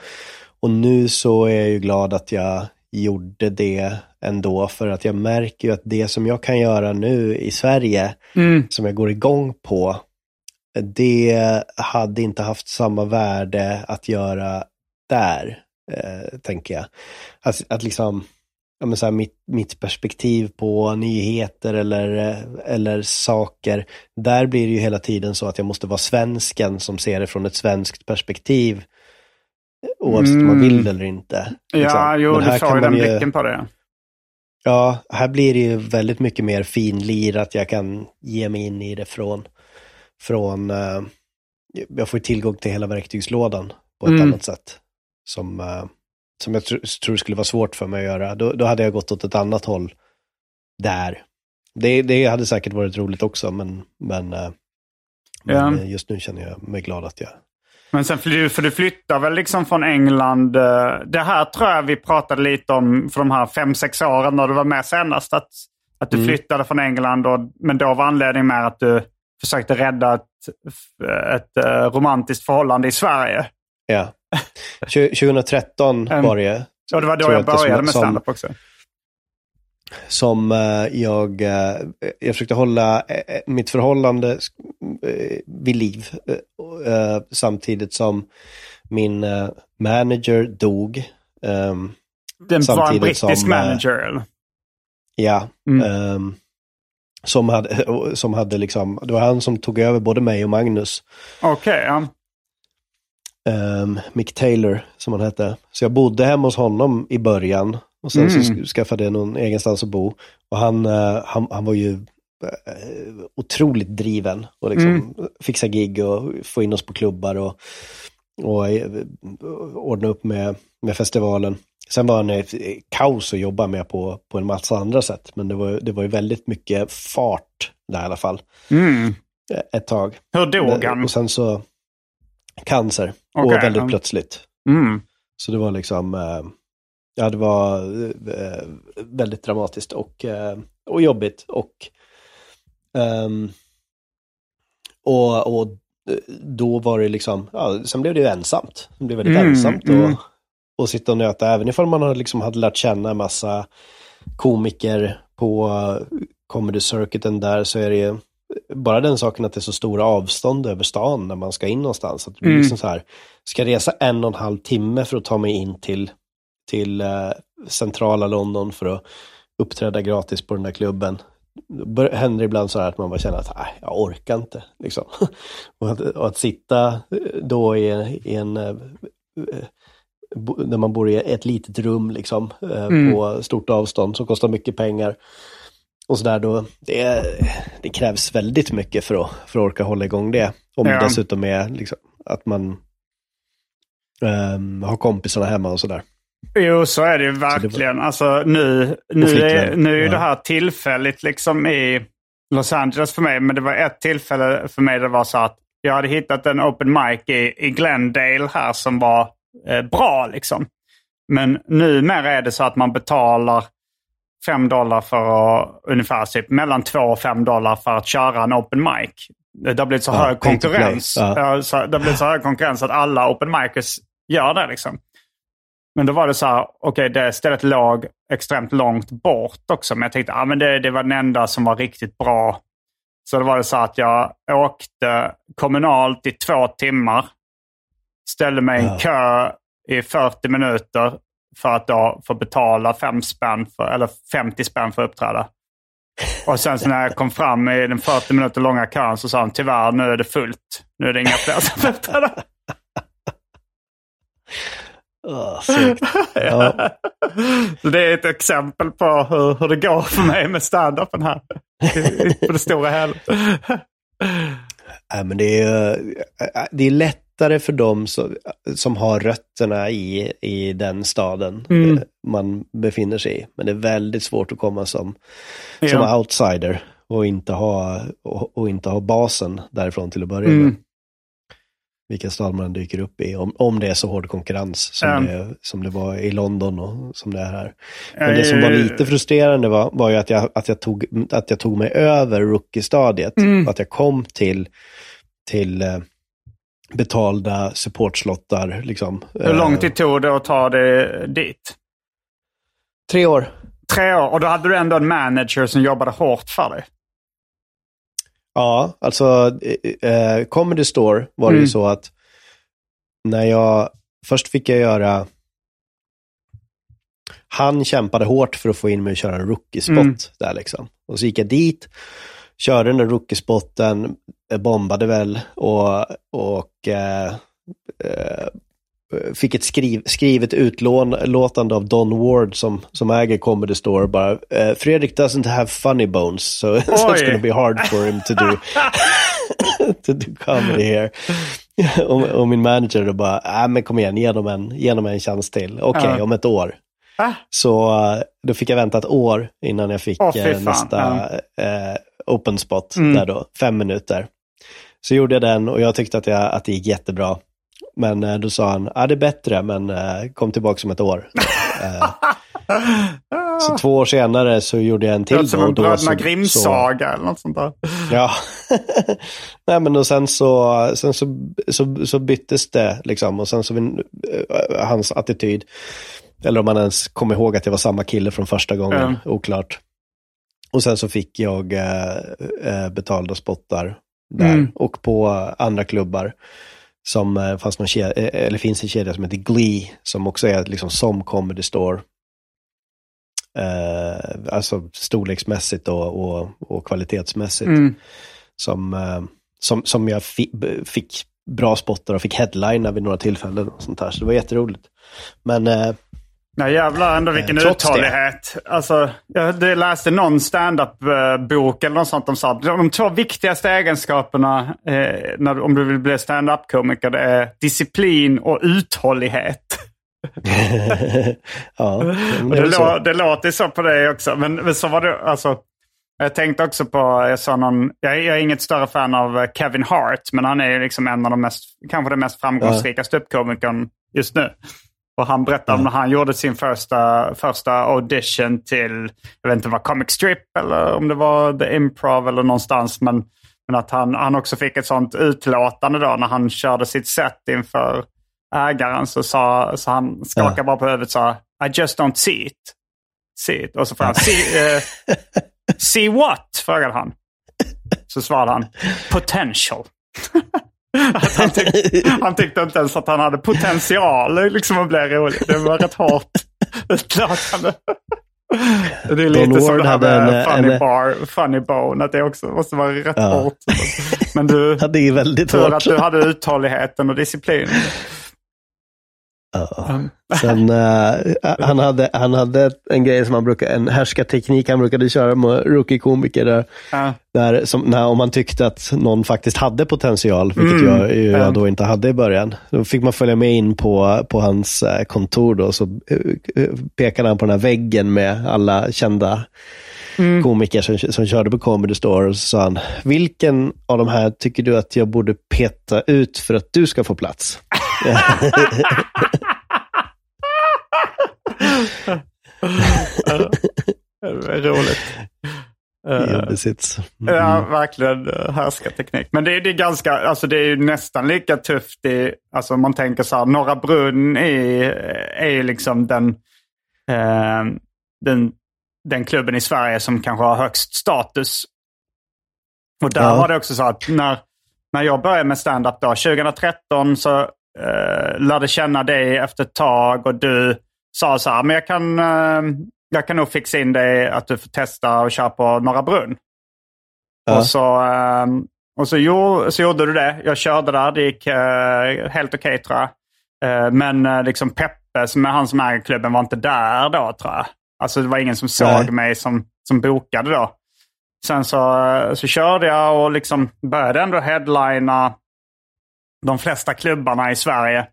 Och nu så är jag ju glad att jag gjorde det ändå, för att jag märker ju att det som jag kan göra nu i Sverige, Mm. som jag går igång på, det hade inte haft samma värde att göra där, eh, tänker jag. Att, att liksom, ja, men så här, mitt, mitt perspektiv på nyheter eller, eller saker, där blir det ju hela tiden så att jag måste vara svensken som ser det från ett svenskt perspektiv, oavsett om man vill eller inte. Ja, liksom. jo, Men du kan ju den ju- blicken på det. Ja, här blir det ju väldigt mycket mer finlirat. Jag kan ge mig in i det från, från eh, jag får tillgång till hela verktygslådan på ett Mm. annat sätt. Som, eh, som jag tr tror skulle vara svårt för mig att göra. Då, då hade jag gått åt ett annat håll där. Det, det hade säkert varit roligt också, men, men, eh, men Ja. just nu känner jag mig glad att jag... Men sen fly- för du flyttar väl liksom från England. eh, Det här tror jag vi pratade lite om för de här fem, sex åren när du var med senast. Att, att du Mm. flyttade från England. Och, men då var anledningen med att du försökte rädda ett, ett eh, romantiskt förhållande i Sverige. Ja. Tju- 2013 Mm. var det. Och det var då jag att det som- började med standup också. Som eh, jag, eh, jag försökte hålla eh, mitt förhållande vid liv samtidigt som min manager dog. ehm, Den var en brittisk som, manager. Ja. Mm. ehm, som hade, som hade liksom, det var han som tog över både mig och Magnus. Okej, ja. ehm, Mick Taylor, som han hette. Så jag bodde hemma hos honom i början. Och sen så Mm. sk- skaffade jag någon egenstans att bo. Och han, eh, han, han var ju eh, otroligt driven. Och liksom Mm. fixa gig och få in oss på klubbar och, och eh, ordna upp med, med festivalen. Sen var han kaos att jobba med på, på en massa andra sätt. Men det var, det var ju väldigt mycket fart där i alla fall. Mm. Ett tag. Hur dog han? Och sen så cancer. och Okej, väldigt plötsligt. Mm. Så det var liksom, ja det var eh, väldigt dramatiskt och, eh, och jobbigt. Och, ehm, och, och då var det liksom, ja, sen blev det ju ensamt. Det blev väldigt Mm, ensamt mm. och, och sitta och nöta, även ifall man liksom hade lärt känna en massa komiker på comedy circuiten där så är det ju bara den saken att det är så stora avstånd över stan när man ska in någonstans. Att det blir Mm. liksom så här, ska resa en och en halv timme för att ta mig in till, till eh, centrala London för att uppträda gratis på den där klubben. Bör- händer det ibland så här att man bara känner att nej, jag orkar inte. Liksom. och, att, och att sitta eh, då i, en- i en eh, eh, när man bor i ett litet rum liksom, Mm. på stort avstånd som kostar mycket pengar. Och sådär då, det, det krävs väldigt mycket för att, för att orka hålla igång det. Om Ja. det dessutom är liksom, att man ehm, har kompisarna hemma och sådär. Jo, så är det ju verkligen. Alltså, nu, nu, är, nu är det här tillfälligt liksom i Los Angeles för mig. Men det var ett tillfälle för mig där det var så att jag hade hittat en open mic i, i Glendale här som var eh, bra. liksom. Men numera är det så att man betalar 5 dollar för att, ungefär typ mellan 2 och 5 dollar för att köra en open mic. Det har blivit så Ja, hög konkurrens. Ja, så det har blivit så hög konkurrens att alla open micers gör det. liksom. Men då var det så här, okej det stället låg extremt långt bort också. Men jag tänkte, ja men det, det var den enda som var riktigt bra. Så då var det så att jag åkte kommunalt i två timmar. Ställde mig i en Ja. kö i 40 minuter för att då få betala fem spänn för, eller 50 spänn för att uppträda. Och sen så när jag kom fram i den 40 minuter långa kön så sa han tyvärr nu är det fullt. Nu är det inga fler som får uppträda. Oh, ja. Så det är ett exempel på hur, hur det går för mig med stand-upen här. på det stora hela. Nej, men det, är, eh, det är lättare för dem som, som har rötterna i, i den staden Mm. eh, man befinner sig i. Men det är väldigt svårt att komma som, som Ja. outsider och inte, ha, och, och inte ha basen därifrån till att börja med. Mm. Vilken stad man dyker upp i. Om, om det är så hård konkurrens som, Mm. det, som det var i London och som det är här. Men det som var lite frustrerande var, var ju att jag, att, jag tog, att jag tog mig över rookie-stadiet. Mm. Att jag kom till, till eh, betalda supportslottar. Liksom. Hur lång Eh, tid tog det att ta det dit? Tre år. Tre år. Och då hade du ändå en manager som jobbade hårt för dig. Ja, alltså eh, Comedy Store var det Mm. ju så att när jag, först fick jag göra, han kämpade hårt för att få in mig att köra en rookie-spot Mm. där liksom. Och så gick jag dit, körde den där rookie-spotten, eh, bombade väl och, och eh, eh, fick ett skriv, skrivet utlåtande av Don Ward som, som äger Comedy Store. Bara, eh, Fredrik doesn't have funny bones, so, it's gonna be hard for him to do, to do comedy here. och, och min manager då bara, äh, men kom igen, ge dem en, ge dem en chans till. Okej, Ja. om ett år. Ah. Så eh, då fick jag vänta ett år innan jag fick fy eh, nästa eh, open spot, Mm. där då, fem minuter. Så gjorde jag den och jag tyckte att, jag, att det gick jättebra. Men eh, då sa han, ja det är bättre, men eh, kom tillbaka om ett år. eh, så två år senare så gjorde jag en Det till. låter som en Bröderna så- Grimm-saga eller något sånt där. Ja. Nej men och sen så, sen så, så, så byttes det liksom och sen så eh, hans attityd. Eller om man ens kom ihåg att det var samma kille från första gången, Mm. oklart. Och sen så fick jag eh, betalda spottar där Mm. och på andra klubbar. Som eh, fanns någon kedja, eh, eller finns en kedja som heter Glee, som också är liksom som Comedy Store. Eh, alltså storleksmässigt och, och, och kvalitetsmässigt. Mm. Som, eh, som, som jag fi, fick bra spottar och fick headlina vid några tillfällen. Och sånt här. Så det var jätteroligt. Men eh, Nej jävlar ändå vilken Eh, det. uthållighet. Alltså, jag läste någon stand-up-bok eller något sånt de sa. De två viktigaste egenskaperna eh, när, om du vill bli stand-up-komiker det är disciplin och uthållighet. ja, det det, så. lå, det låter så på dig också. Men, men så var det, alltså, jag tänkte också på, jag sa någon, jag, är- jag är inget större fan av eh, Kevin Hart, men han är ju liksom en av de mest, kanske den mest framgångsrika ståuppkomikern just nu. Och han berättade om när han gjorde sin första, första audition till, jag vet inte om det var Comic Strip eller om det var The Improv eller någonstans. Men, men att han, han också fick ett sånt utlåtande då när han körde sitt set inför ägaren. Så, sa, så han skakade Ja. bara på huvudet och sa I just don't see it. See it. Och så frågade han, see, eh, see what? frågade han. Så svarade han, potential. Han, tyck, han tyckte inte ens att han hade potential liksom att bli rolig. Det var rätt hårt utlåtande. Det är Don lite som Ward det här med en- funny en- bar, funny bone. Att det också måste vara rätt Ja. hårt. Men du, Ja, det är väldigt tur att du hade uthålligheten och disciplinen. Ja. Sen, eh, han, hade, han hade en grej som han brukar, en härskarteknik han brukade köra med rookie-komiker. Där, Ja. där, som, när, om man tyckte att någon faktiskt hade potential, vilket Mm. jag, Ja. jag då inte hade i början. Då fick man följa med in på, på hans eh, kontor då, så eh, pekade han på den här väggen med alla kända Mm. komiker som, som körde på Comedy Store. Och så sa han, vilken av de här tycker du att jag borde peta ut för att du ska få plats? Det är roligt. Eh, Jobbesits. Mm. Ja, verkligen uh, härskarteknik. Men det, är- det är ganska, alltså det är nästan lika tufft i, alltså man tänker så här, Norra Brunn är, är ju liksom den, eh, den, den klubben i Sverige som kanske har högst status. Och där Ja. var det också så att när, när jag började med stand-up då, 2013 så eh, lärde känna dig efter ett tag och du sa så här, men jag kan, eh, jag kan nog fixa in dig att du får testa och köra på Norra Brunn. Ja. Och, så, ehm, och så, gjorde, så gjorde du det. Jag körde där, det gick eh, helt okej tror jag. Eh, men eh, liksom Peppe, som är han som äger klubben, var inte där då tror jag. Alltså det var ingen som såg Nej. mig som, som bokade då. Sen så, eh, så körde jag och liksom började ändå headlina de flesta klubbarna i Sverige.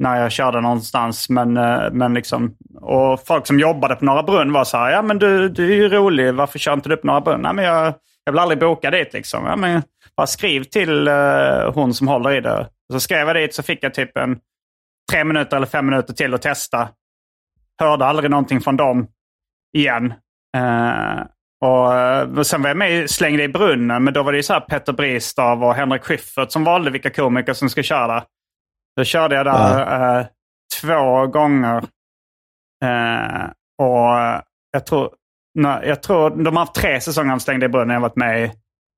när jag körde någonstans. Men, eh, men liksom, och folk som jobbade på Norra Brunn var så här, ja men du, du är ju rolig, varför kör inte du på Norra Brunn? Nej, men jag, jag vill aldrig boka dit liksom. Ja, men bara skriv till uh, hon som håller i det. Så skrev jag dit så fick jag typ en tre minuter eller fem minuter till att testa. Hörde aldrig någonting från dem igen. Uh, och, och sen var jag med slängde i brunnen, men då var det ju så här Petter Bristav och Henrik Schyffert som valde vilka komiker som ska köra. Då körde jag där ja. uh, två gånger. Uh, och jag tror, nej, jag tror de har haft tre säsonger av Slängde i brunnen. Jag varit med i,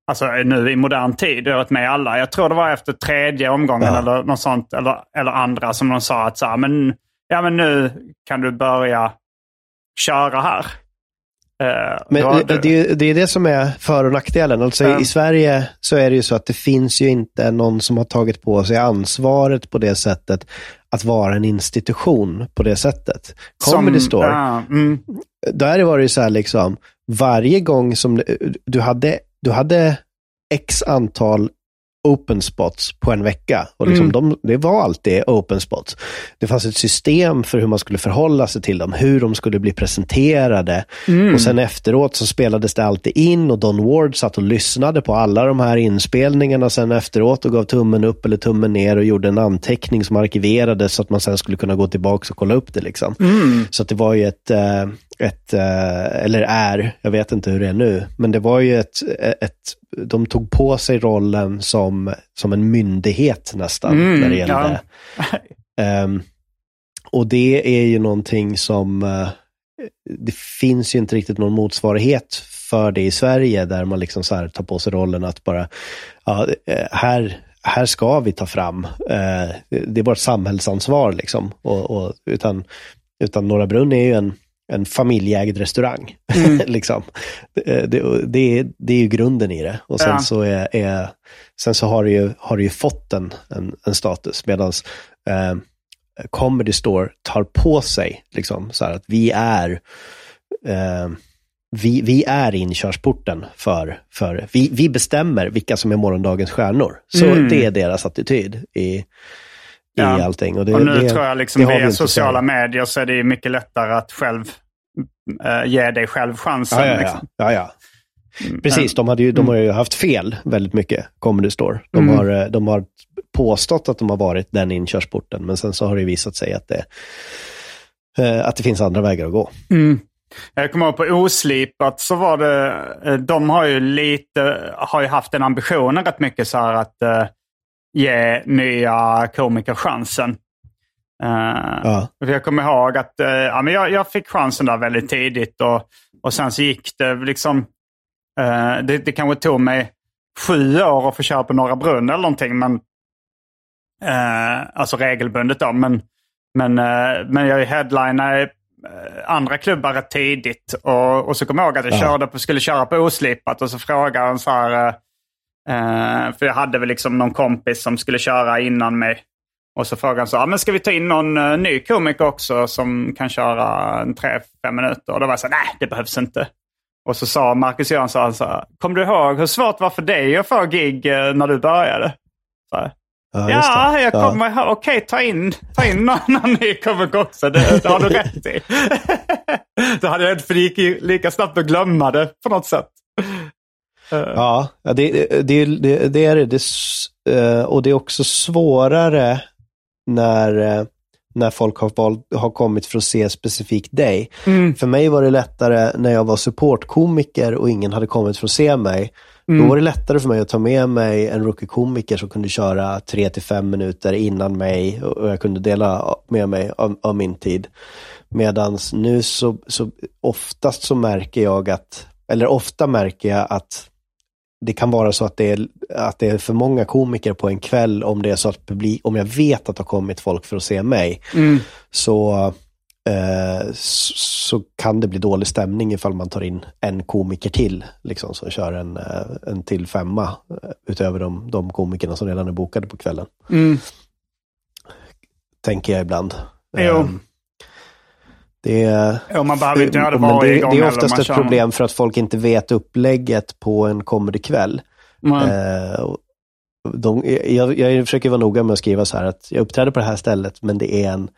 alltså nu i modern tid. Jag har varit med i alla. Jag tror det var efter tredje omgången ja. eller något sånt. Eller, eller andra som de sa att så här, men, ja, men nu kan du börja köra här. Uh, Men det, det, det, är det som är för och nackdelen. Alltså um, I Sverige så är det ju så att det finns ju inte någon som har tagit på sig ansvaret på det sättet att vara en institution på det sättet. Comedy som, Store, uh, mm. där var det ju så här liksom, varje gång som du hade, du hade x antal open spots på en vecka. Och liksom mm. de, det var alltid open spots. Det fanns ett system för hur man skulle förhålla sig till dem, hur de skulle bli presenterade. Mm. Och sen efteråt så spelades det alltid in och Don Ward satt och lyssnade på alla de här inspelningarna sen efteråt och gav tummen upp eller tummen ner och gjorde en anteckning som arkiverades så att man sen skulle kunna gå tillbaka och kolla upp det. Liksom. Mm. Så det var ju ett, eh, ett, eh, eller är, jag vet inte hur det är nu, men det var ju ett, ett de tog på sig rollen som, som en myndighet nästan mm, när det gällde. Ja. um, och det är ju någonting som, uh, det finns ju inte riktigt någon motsvarighet för det i Sverige, där man liksom så tar på sig rollen att bara, ja, eh, här, här ska vi ta fram, uh, det är vårt samhällsansvar liksom. Och, och, utan, utan Norra Brunn är ju en, en familjeägd restaurang. Mm. liksom. det, det, det, är, det är ju grunden i det. Och sen, ja. så, är, är, sen så har det ju, har det ju fått en, en, en status. Medan eh, Comedy Store tar på sig liksom, så att vi är eh, vi, vi är inkörsporten för, för vi, vi bestämmer vilka som är morgondagens stjärnor. Så mm. det är deras attityd i, ja. i allting. Och, det, och nu det, tror jag liksom via sociala medier så är det mycket lättare att själv uh, ge dig själv chansen. Ja, ja, liksom. ja. ja, mm. Precis, de, hade ju, de har ju haft fel väldigt mycket, Comedy Store. De, mm. har, eh, de har påstått att de har varit den inkörsporten, men sen så har det visat sig att det, uh, att det finns andra vägar att gå. Mm. Jag kommer ihåg på Oslipat så var det, de har ju lite, har ju haft den ambitionen rätt mycket så här att ge nya komiker chansen. Uh, ja. Jag kommer ihåg att uh, ja, men jag, jag, fick chansen där väldigt tidigt och, och sen så gick det liksom... Uh, det, det kanske tog mig sju år att få köra på Norra Brunn eller någonting. Men, alltså regelbundet då. Men, men, men jag headlinade andra klubbar rätt tidigt. Och, och så kommer jag ihåg att jag ja. körde på, skulle köra på Oslipat och så frågade han så här Uh, för jag hade väl liksom någon kompis som skulle köra innan mig. Och så frågade han så, ah, men ska vi ta in någon uh, ny komiker också som kan köra en tre, fem minuter? Och då var jag så nej det behövs inte. Och så sa Marcus Jönsson så här, kommer du ihåg hur svårt det var för dig att få gig uh, när du började? Så Ja, ja jag kommer ja. Okej, okay, ta in, ta in någon, någon ny komiker också. Det, det har du rätt i. Då hade jag inte, för det gick lika snabbt att glömma det på något sätt. Ja, det, det, det, det är det. Eh, och det är också svårare när, eh, när folk har, valt, har kommit för att se specifikt dig. Mm. För mig var det lättare när jag var supportkomiker och ingen hade kommit för att se mig. Mm. Då var det lättare för mig att ta med mig en rookie-komiker som kunde köra 3-5 minuter innan mig och jag kunde dela med mig av, av min tid. Medan nu så, så oftast så märker jag att, eller ofta märker jag att det kan vara så att det, är, att det är för många komiker på en kväll om det är så att publik, om jag vet att det har kommit folk för att se mig. Mm. Så, eh, så kan det bli dålig stämning ifall man tar in en komiker till, liksom, som kör en, eh, en till femma eh, utöver de, de komikerna som redan är bokade på kvällen. Mm. Tänker jag ibland. Jo. Um, det är, ja, man behöver inte göra det varje det, gång. Det är oftast ett problem för att folk inte vet upplägget på en comedykväll. Eh, de, jag, jag försöker vara noga med att skriva så här att jag uppträder på det här stället men det är en,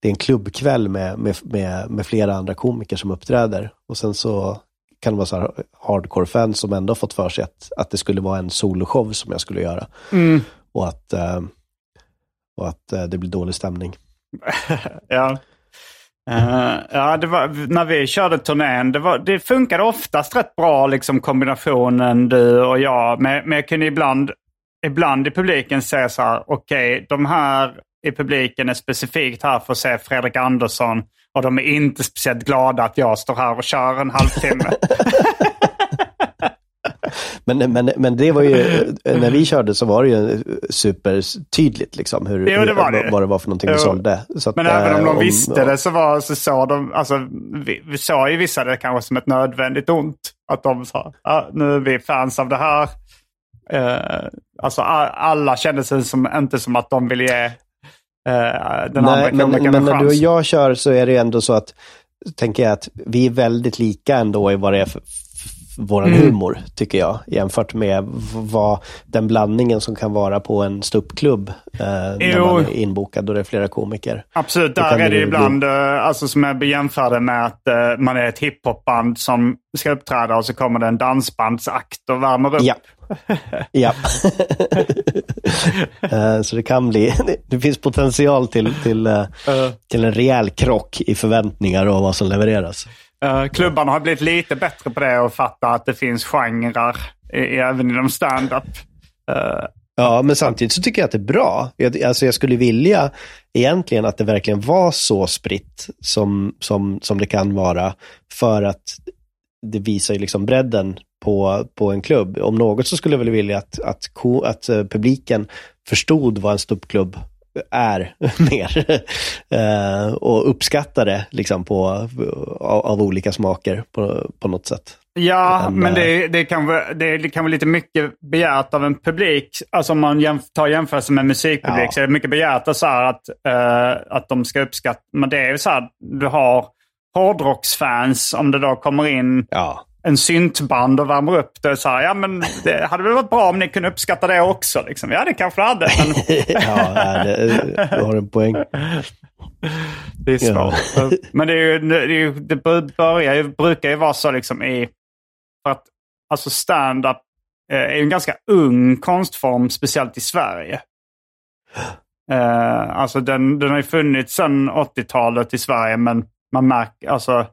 det är en klubbkväll med, med, med, med flera andra komiker som uppträder. Och sen så kan det vara så här hardcore-fans som ändå fått för sig att, att det skulle vara en soloshow som jag skulle göra. Mm. Och att, eh, och att eh, det blir dålig stämning. ja. Uh, ja, det var, när vi körde turnén, det, var, det funkade oftast rätt bra liksom kombinationen du och jag. Men, men jag kunde ibland, ibland i publiken säga så här, okej, okay, de här i publiken är specifikt här för att se Fredrik Andersson och de är inte speciellt glada att jag står här och kör en halvtimme. Men, men, men det var ju, när vi körde så var det ju supertydligt liksom hur, jo, det var det. vad det var för någonting vi sålde. Så att, men även om de om, visste det så, var, så såg de, alltså vi, vi såg ju vissa det kanske som ett nödvändigt ont. Att de sa, ah, nu är vi fans av det här. Uh, alltså alla kände sig som, inte som att de ville ge uh, den Nej, andra men, men när du och jag kör så är det ändå så att, tänker jag att vi är väldigt lika ändå i vad det är för, vår mm. humor, tycker jag, jämfört med vad den blandningen som kan vara på en ståuppklubb eh, när man är inbokad och det är flera komiker. Absolut, där är det bli... ibland, eh, alltså som jag jämförde med att eh, man är ett hiphopband som ska uppträda och så kommer det en dansbandsakt och värmer upp. Ja. ja. uh, så det kan bli, det finns potential till, till, uh, till en rejäl krock i förväntningar och vad som levereras. Uh, klubbarna har blivit lite bättre på det och fatta att det finns genrer i, även inom stand-up. Uh, ja, men samtidigt så tycker jag att det är bra. Jag, alltså jag skulle vilja egentligen att det verkligen var så spritt som, som, som det kan vara. För att det visar ju liksom bredden på, på en klubb. Om något så skulle jag väl vilja att, att, att att publiken förstod vad en ståuppklubb är mer. eh, och uppskattar det liksom på, av, av, olika smaker på, på något sätt. Ja, en, men det, det, kan vara, det kan vara lite mycket begärt av en publik. Alltså om man jämf tar jämförelse med musikpublik ja. så är det mycket begärt så att, uh, att de ska uppskatta. Men det är ju så här, du har hårdrocksfans om det då kommer in ja en syntband och värmer upp det. Så här, ja, men det hade väl varit bra om ni kunde uppskatta det också. Liksom. Ja, det kanske det hade. Men... ja, det, du har en poäng. Det är svårt. Ja. Men det, är ju, det, är ju, det börjar ju, brukar ju vara så liksom i... För att alltså stand-up eh, är ju en ganska ung konstform, speciellt i Sverige. Uh, alltså den, den har ju funnits sedan 80-talet i Sverige, men man märker, alltså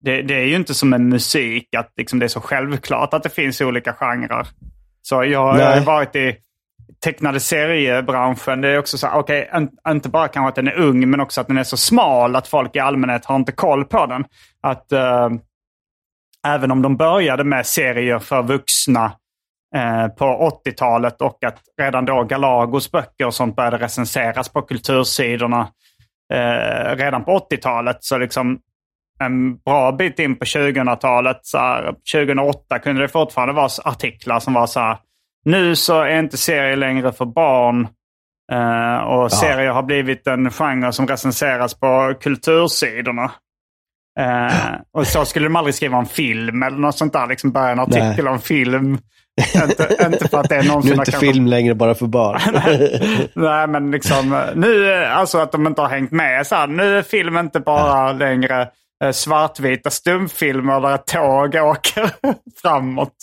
det, det, är ju inte som en musik, att liksom det är så självklart att det finns olika genrer. Så jag, jag har varit i tecknade seriebranschen. Det är också så okej, okay, inte bara kanske att den är ung, men också att den är så smal att folk i allmänhet har inte koll på den. Att uh, även om de började med serier för vuxna uh, på 80-talet och att redan då Galagos böcker och sånt började recenseras på kultursidorna uh, redan på 80-talet. Så liksom en bra bit in på 2000-talet, 2008, kunde det fortfarande vara artiklar som var så här, nu så är inte serier längre för barn. Uh, och ja. serier har blivit en genre som recenseras på kultursidorna. Uh, och så skulle de aldrig skriva en film eller något sånt där. Liksom börja en artikel Nej. om film. inte, inte för att det är någon Nu är inte film längre bara för barn. Nej, men liksom nu, alltså att de inte har hängt med. Så här, nu är film inte bara längre Eh, svartvita stumfilmer där ett tåg åker framåt.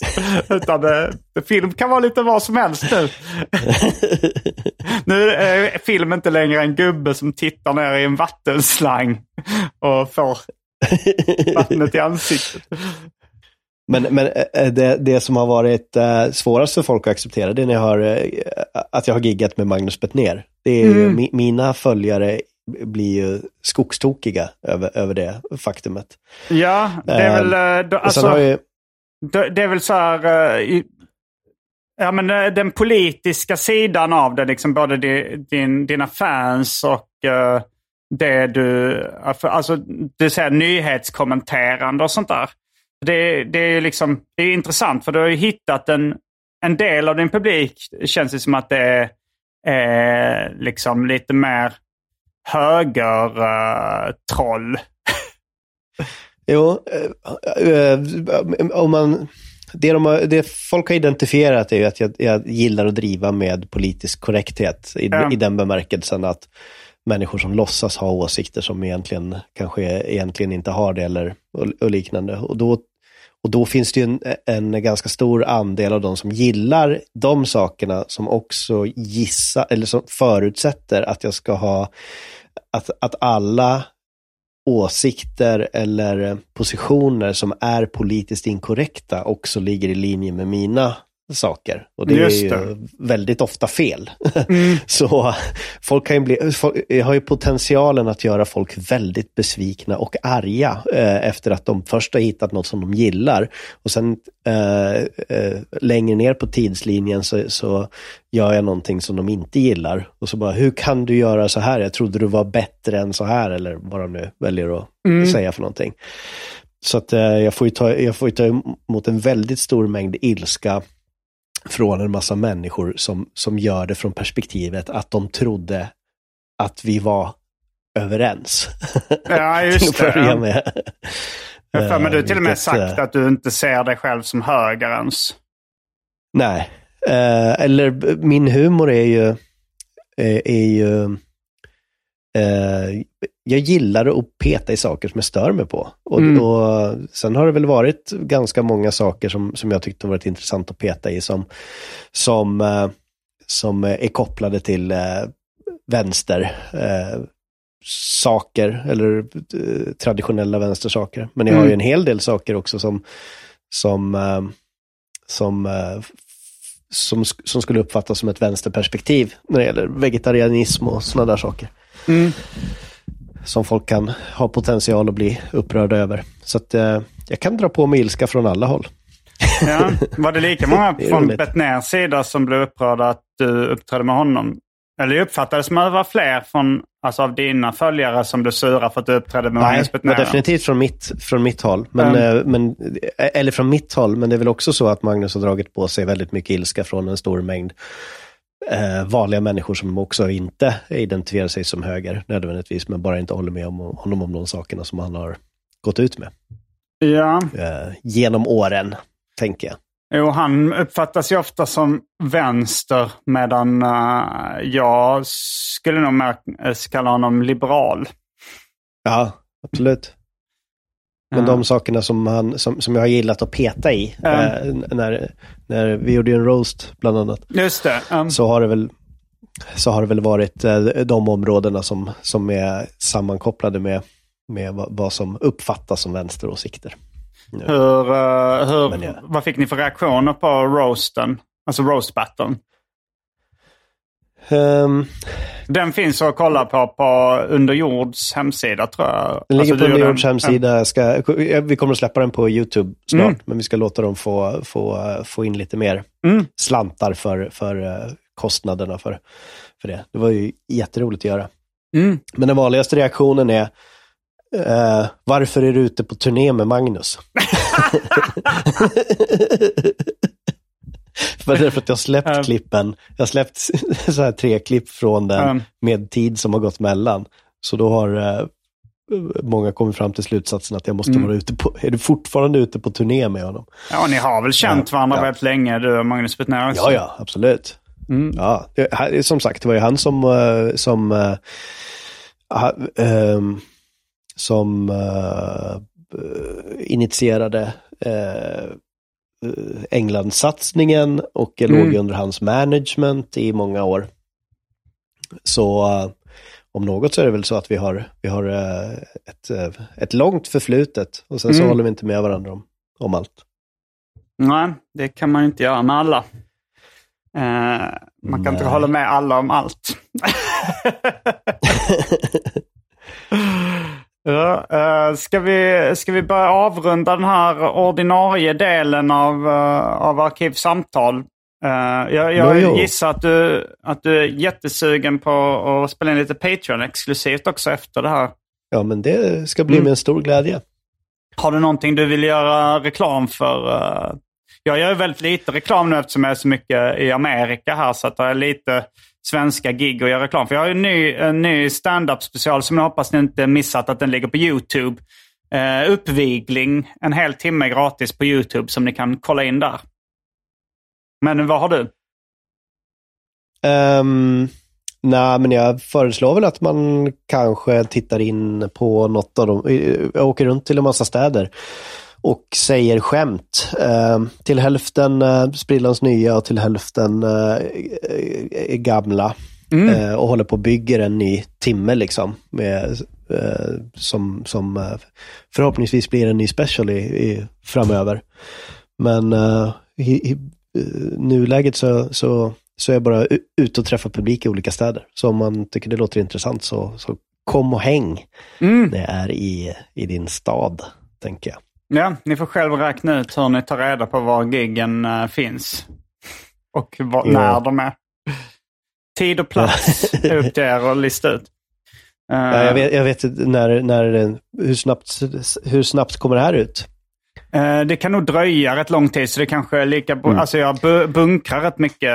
Utan det, film kan vara lite vad som helst nu. nu är film inte längre en gubbe som tittar ner i en vattenslang och får vattnet i ansiktet. Men, men eh, eh, det, det som har varit svårast för folk att acceptera det är när jag har, att jag har giggat med Magnus Bettner. Det är mm. ju, mina följare blir ju skogstokiga över, över det faktumet. Ja, det är väl... Ehm, då, alltså, ju... det, är väl så här... Uh, ja, men den politiska sidan av det, liksom både din, dina fans och det du... Alltså, du säger nyhetskommenterande och sånt där. Det, det är liksom det är intressant för du har ju hittat en, en del av din publik, känns det som att det är, är liksom lite mer högertroll. Uh, jo, uh, uh, om man... det, de har, det folk har identifierat är ju att jag, jag gillar att driva med politisk korrekthet. I, Ja. i den bemärkelsen att människor som låtsas ha åsikter som egentligen kanske egentligen inte har det eller och, och liknande. Och då, och då finns det ju en, en ganska stor andel av de som gillar de sakerna som också gissar, eller som förutsätter att jag ska ha, att, att alla åsikter eller positioner som är politiskt inkorrekta också ligger i linje med mina saker. Och det Just är ju det. väldigt ofta fel. Så folk kan bli, folk, har ju potentialen att göra folk väldigt besvikna och arga eh, efter att de först har hittat något som de gillar. Och sen eh, eh, längre ner på tidslinjen så, så gör jag någonting som de inte gillar. Och så bara, hur kan du göra så här? Jag trodde du var bättre än så här. Eller vad de nu väljer att säga för någonting. Så att eh, jag får ta, jag får ju ta emot en väldigt stor mängd ilska från en massa människor som, som gör det från perspektivet att de trodde att vi var överens. Ja, Till just att det. börja Ja. med. Jag för mig du Eh, till och med vilket, sagt eh, att du inte ser dig själv som höger ens. Nej, eh, eller min humor är ju, är, är ju eh, jag gillar att peta i saker som jag stör mig på. Och, Mm. och sen har det väl varit ganska många saker som, som jag tyckte varit intressant att peta i som, som, eh, som är kopplade till eh, vänster. Eh, saker eller traditionella vänstersaker. Men jag har ju en hel del saker också som, som, som, som, som skulle uppfattas som ett vänsterperspektiv när det gäller vegetarianism och sådana där saker. Som folk kan ha potential att bli upprörda över. Så att eh, jag kan dra på mig ilska från alla håll. Ja. Var det lika många Det från. Betnérs sida som blev upprörda att du uppträdde med honom? Eller jag uppfattade det som att det var fler från, alltså av dina följare som blev sura för att du uppträdde med Nej, Magnus Betnér? definitivt från mitt, från mitt håll. Men, Mm. men, eh, eller från mitt håll, men det är väl också så att Magnus har dragit på sig väldigt mycket ilska från en stor mängd eh, vanliga människor som också inte identifierar sig som höger nödvändigtvis, men bara inte håller med om honom om de sakerna som han har gått ut med Ja. eh, genom åren, tänker jag. Jo, han uppfattas ju ofta som vänster medan eh, jag skulle nog mer eh, kalla honom liberal. Ja, absolut. Men de sakerna som, han, som, som jag har gillat att peta i, eh, när, när vi gjorde en roast bland annat, Just det. så har det väl, så har det väl varit eh, de områdena som, som är sammankopplade med, med vad, som uppfattas som vänsteråsikter. Nu. hur, eh, hur, ja. Vad fick ni för reaktioner på roasten? Alltså roast Ehm, Den finns att kolla på på Underjords hemsida tror jag. den ligger Alltså, på Underjords en- hemsida. Ska, vi kommer att släppa den på YouTube snart, Mm. men vi ska låta dem få, få, få in lite mer Mm. slantar för, för eh, kostnaderna för, för det. Det var ju jätteroligt att göra. Mm. Men den vanligaste reaktionen är eh, varför är du ute på turné med Magnus? För det för att jag har släppt Ja. klippen. Jag har släppt så här tre klipp från den Mm. med tid som har gått mellan. Så då har eh, många kommit fram till slutsatsen att jag måste Mm. vara ute på, är du fortfarande ute på turné med honom? Ja, ni har väl känt varandra ja. väldigt länge, du och Magnus Betnér också? Ja, ja, absolut. Mm. Ja, det, som sagt, det var ju han som, eh, som, ehm, som eh, initierade eh, eh, Englandssatsningen och jag Mm. låg under hans management i många år. Så eh, om något så är det väl så att vi har, vi har eh, ett, ett långt förflutet och sen så Mm. håller vi inte med varandra om, om allt. Nej, det kan man ju inte göra med alla. Eh, man kan inte Nej. hålla med alla om allt. ja, eh, ska, vi, ska vi börja avrunda den här ordinarie delen av, uh, av Arkivsamtal? Eh, jag jag Jo, gissar att du, att du är jättesugen på att spela in lite Patreon-exklusivt också efter det här. Ja, men det ska bli Mm. med en stor glädje. Har du någonting du vill göra reklam för? eh? Jag gör väldigt lite reklam nu eftersom jag är så mycket i Amerika här. Så att det är lite svenska gig och göra reklam för. Jag har en ny, en ny stand-up special som jag hoppas ni inte missat att den ligger på YouTube. Uh, uppvigling en hel timme gratis på YouTube som ni kan kolla in där. Men vad har du? Um, nej, men jag föreslår väl att man kanske tittar in på något av dem. Jag åker runt till en massa städer och säger skämt. Uh, till hälften uh, sprillans nya och till hälften uh, gamla. Mm. Och håller på och bygger en ny timme liksom. Med, som som förhoppningsvis blir en ny special i, i framöver. Men i, i nuläget så, så, så är jag bara ute och träffar publik i olika städer. Så om man tycker det låter intressant så, så kom och häng. Mm. Det är i, i din stad, tänker jag. Ja, ni får själv räkna ut hur ni tar reda på var giggen uh, finns. Och var, Ja. när de är. Tid och plats är upp till er att lista ut. Uh, Ja, jag, vet, jag vet inte när, när, hur, snabbt, hur snabbt kommer det här ut? eh, det kan nog dröja rätt lång tid, så det kanske är lika bra. Mm. Alltså jag bu- bunkrar rätt mycket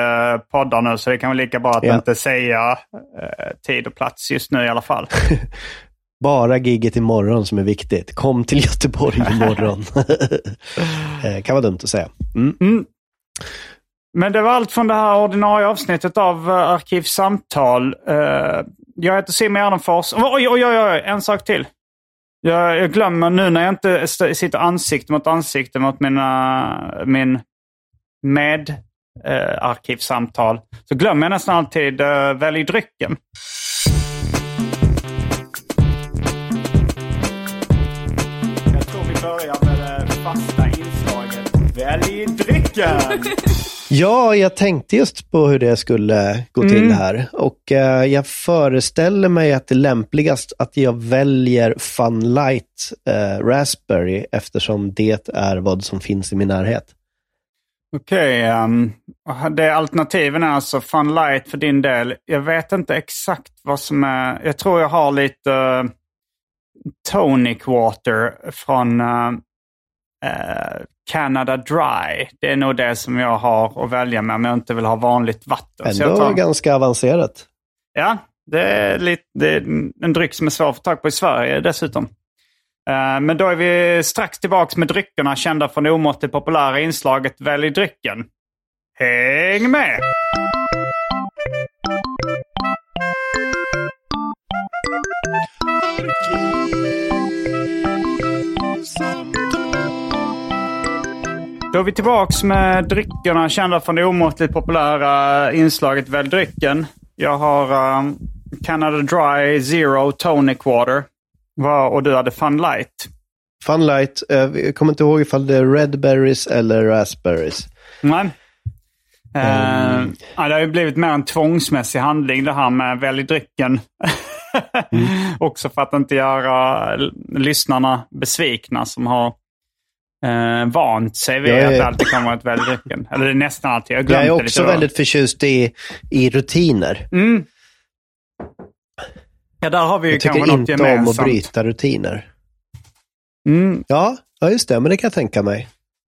poddar nu, så det kan vara lika bra att Ja. inte säga eh, tid och plats just nu i alla fall. Bara gigget imorgon som är viktigt. Kom till Göteborg imorgon. Eh, kan vara dumt att säga. Mm. Men det var allt från det här ordinarie avsnittet av uh, Arkivsamtal. Eh, jag heter Simon Gärdenfors. Oj, oj, oj, oj, en sak till. Jag, jag glömmer nu när jag inte sitter ansikte mot ansikte mot mina, min med uh, arkivsamtal. Så glömmer jag nästan alltid uh, välj drycken. Välj drycken! Ja, jag tänkte just på hur det skulle gå till här. Och eh, jag föreställer mig att det är lämpligast att jag väljer Fun Light eh, Raspberry eftersom det är vad som finns i min närhet. Okej, ehm, det alternativen är alltså Fun Light för din del. Jag vet inte exakt vad som är... Jag tror jag har lite uh, Tonic Water från eh, Canada Dry. Det är nog det som jag har att välja med om jag inte vill ha vanligt vatten. Så jag Ändå tar- ganska avancerat. Ja, det är, lite, det är en dryck som är svår att få tag på i Sverige dessutom. Eh, Men då är vi strax tillbaka med dryckerna kända från det omåttligt populära inslaget Välj drycken. Häng med! Då är vi tillbaks med dryckerna kända från det omåttligt populära inslaget Välj drycken. Jag har um, Canada Dry Zero Tonic Water. Och du hade Fun Light. Fun Light, eh, jag kommer inte ihåg ifall det är Redberries eller Raspberries. Nej. Eh, ja, det har ju blivit mer en tvångsmässig handling det här med välj drycken. Också för att inte göra lyssnarna besvikna som har eh, vant sig vid Jag är- att det alltid kommer ett välj drycken. Eller det är nästan alltid. Jag Jag är också väldigt förtjust i, i rutiner. Mm. Ja, där har vi ju Jag tycker kanske något inte om att gemensamt. bryta rutiner. Mm. Ja, ja, just det, men det kan jag tänka mig.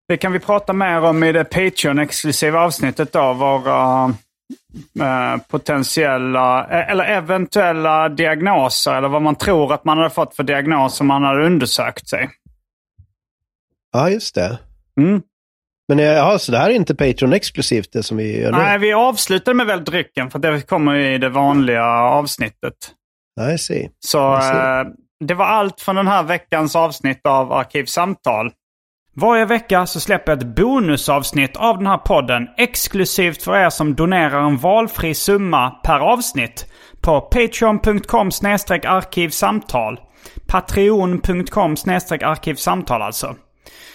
Det kan vi prata mer om i det Patreon-exklusiva avsnittet av våra eh, potentiella eh, eller eventuella diagnoser. Eller vad man tror att man hade fått för diagnos om man hade undersökt sig. Ja, just det. Mm. Men eh, ja, så det här är inte Patreon-exklusivt det som vi gör nu? Nej, vi avslutade med väl drycken för det kommer i det vanliga avsnittet. I see. Så I see. eh, det var allt från den här veckans avsnitt av Arkivsamtal. Varje vecka så släpper jag ett bonusavsnitt av den här podden exklusivt för er som donerar en valfri summa per avsnitt på patreon.com arkivsamtal. Patreon.com arkivsamtal alltså.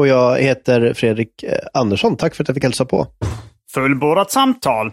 Och jag heter Fredrik eh, Andersson. Tack för att jag fick hälsa på. Fullbordat samtal.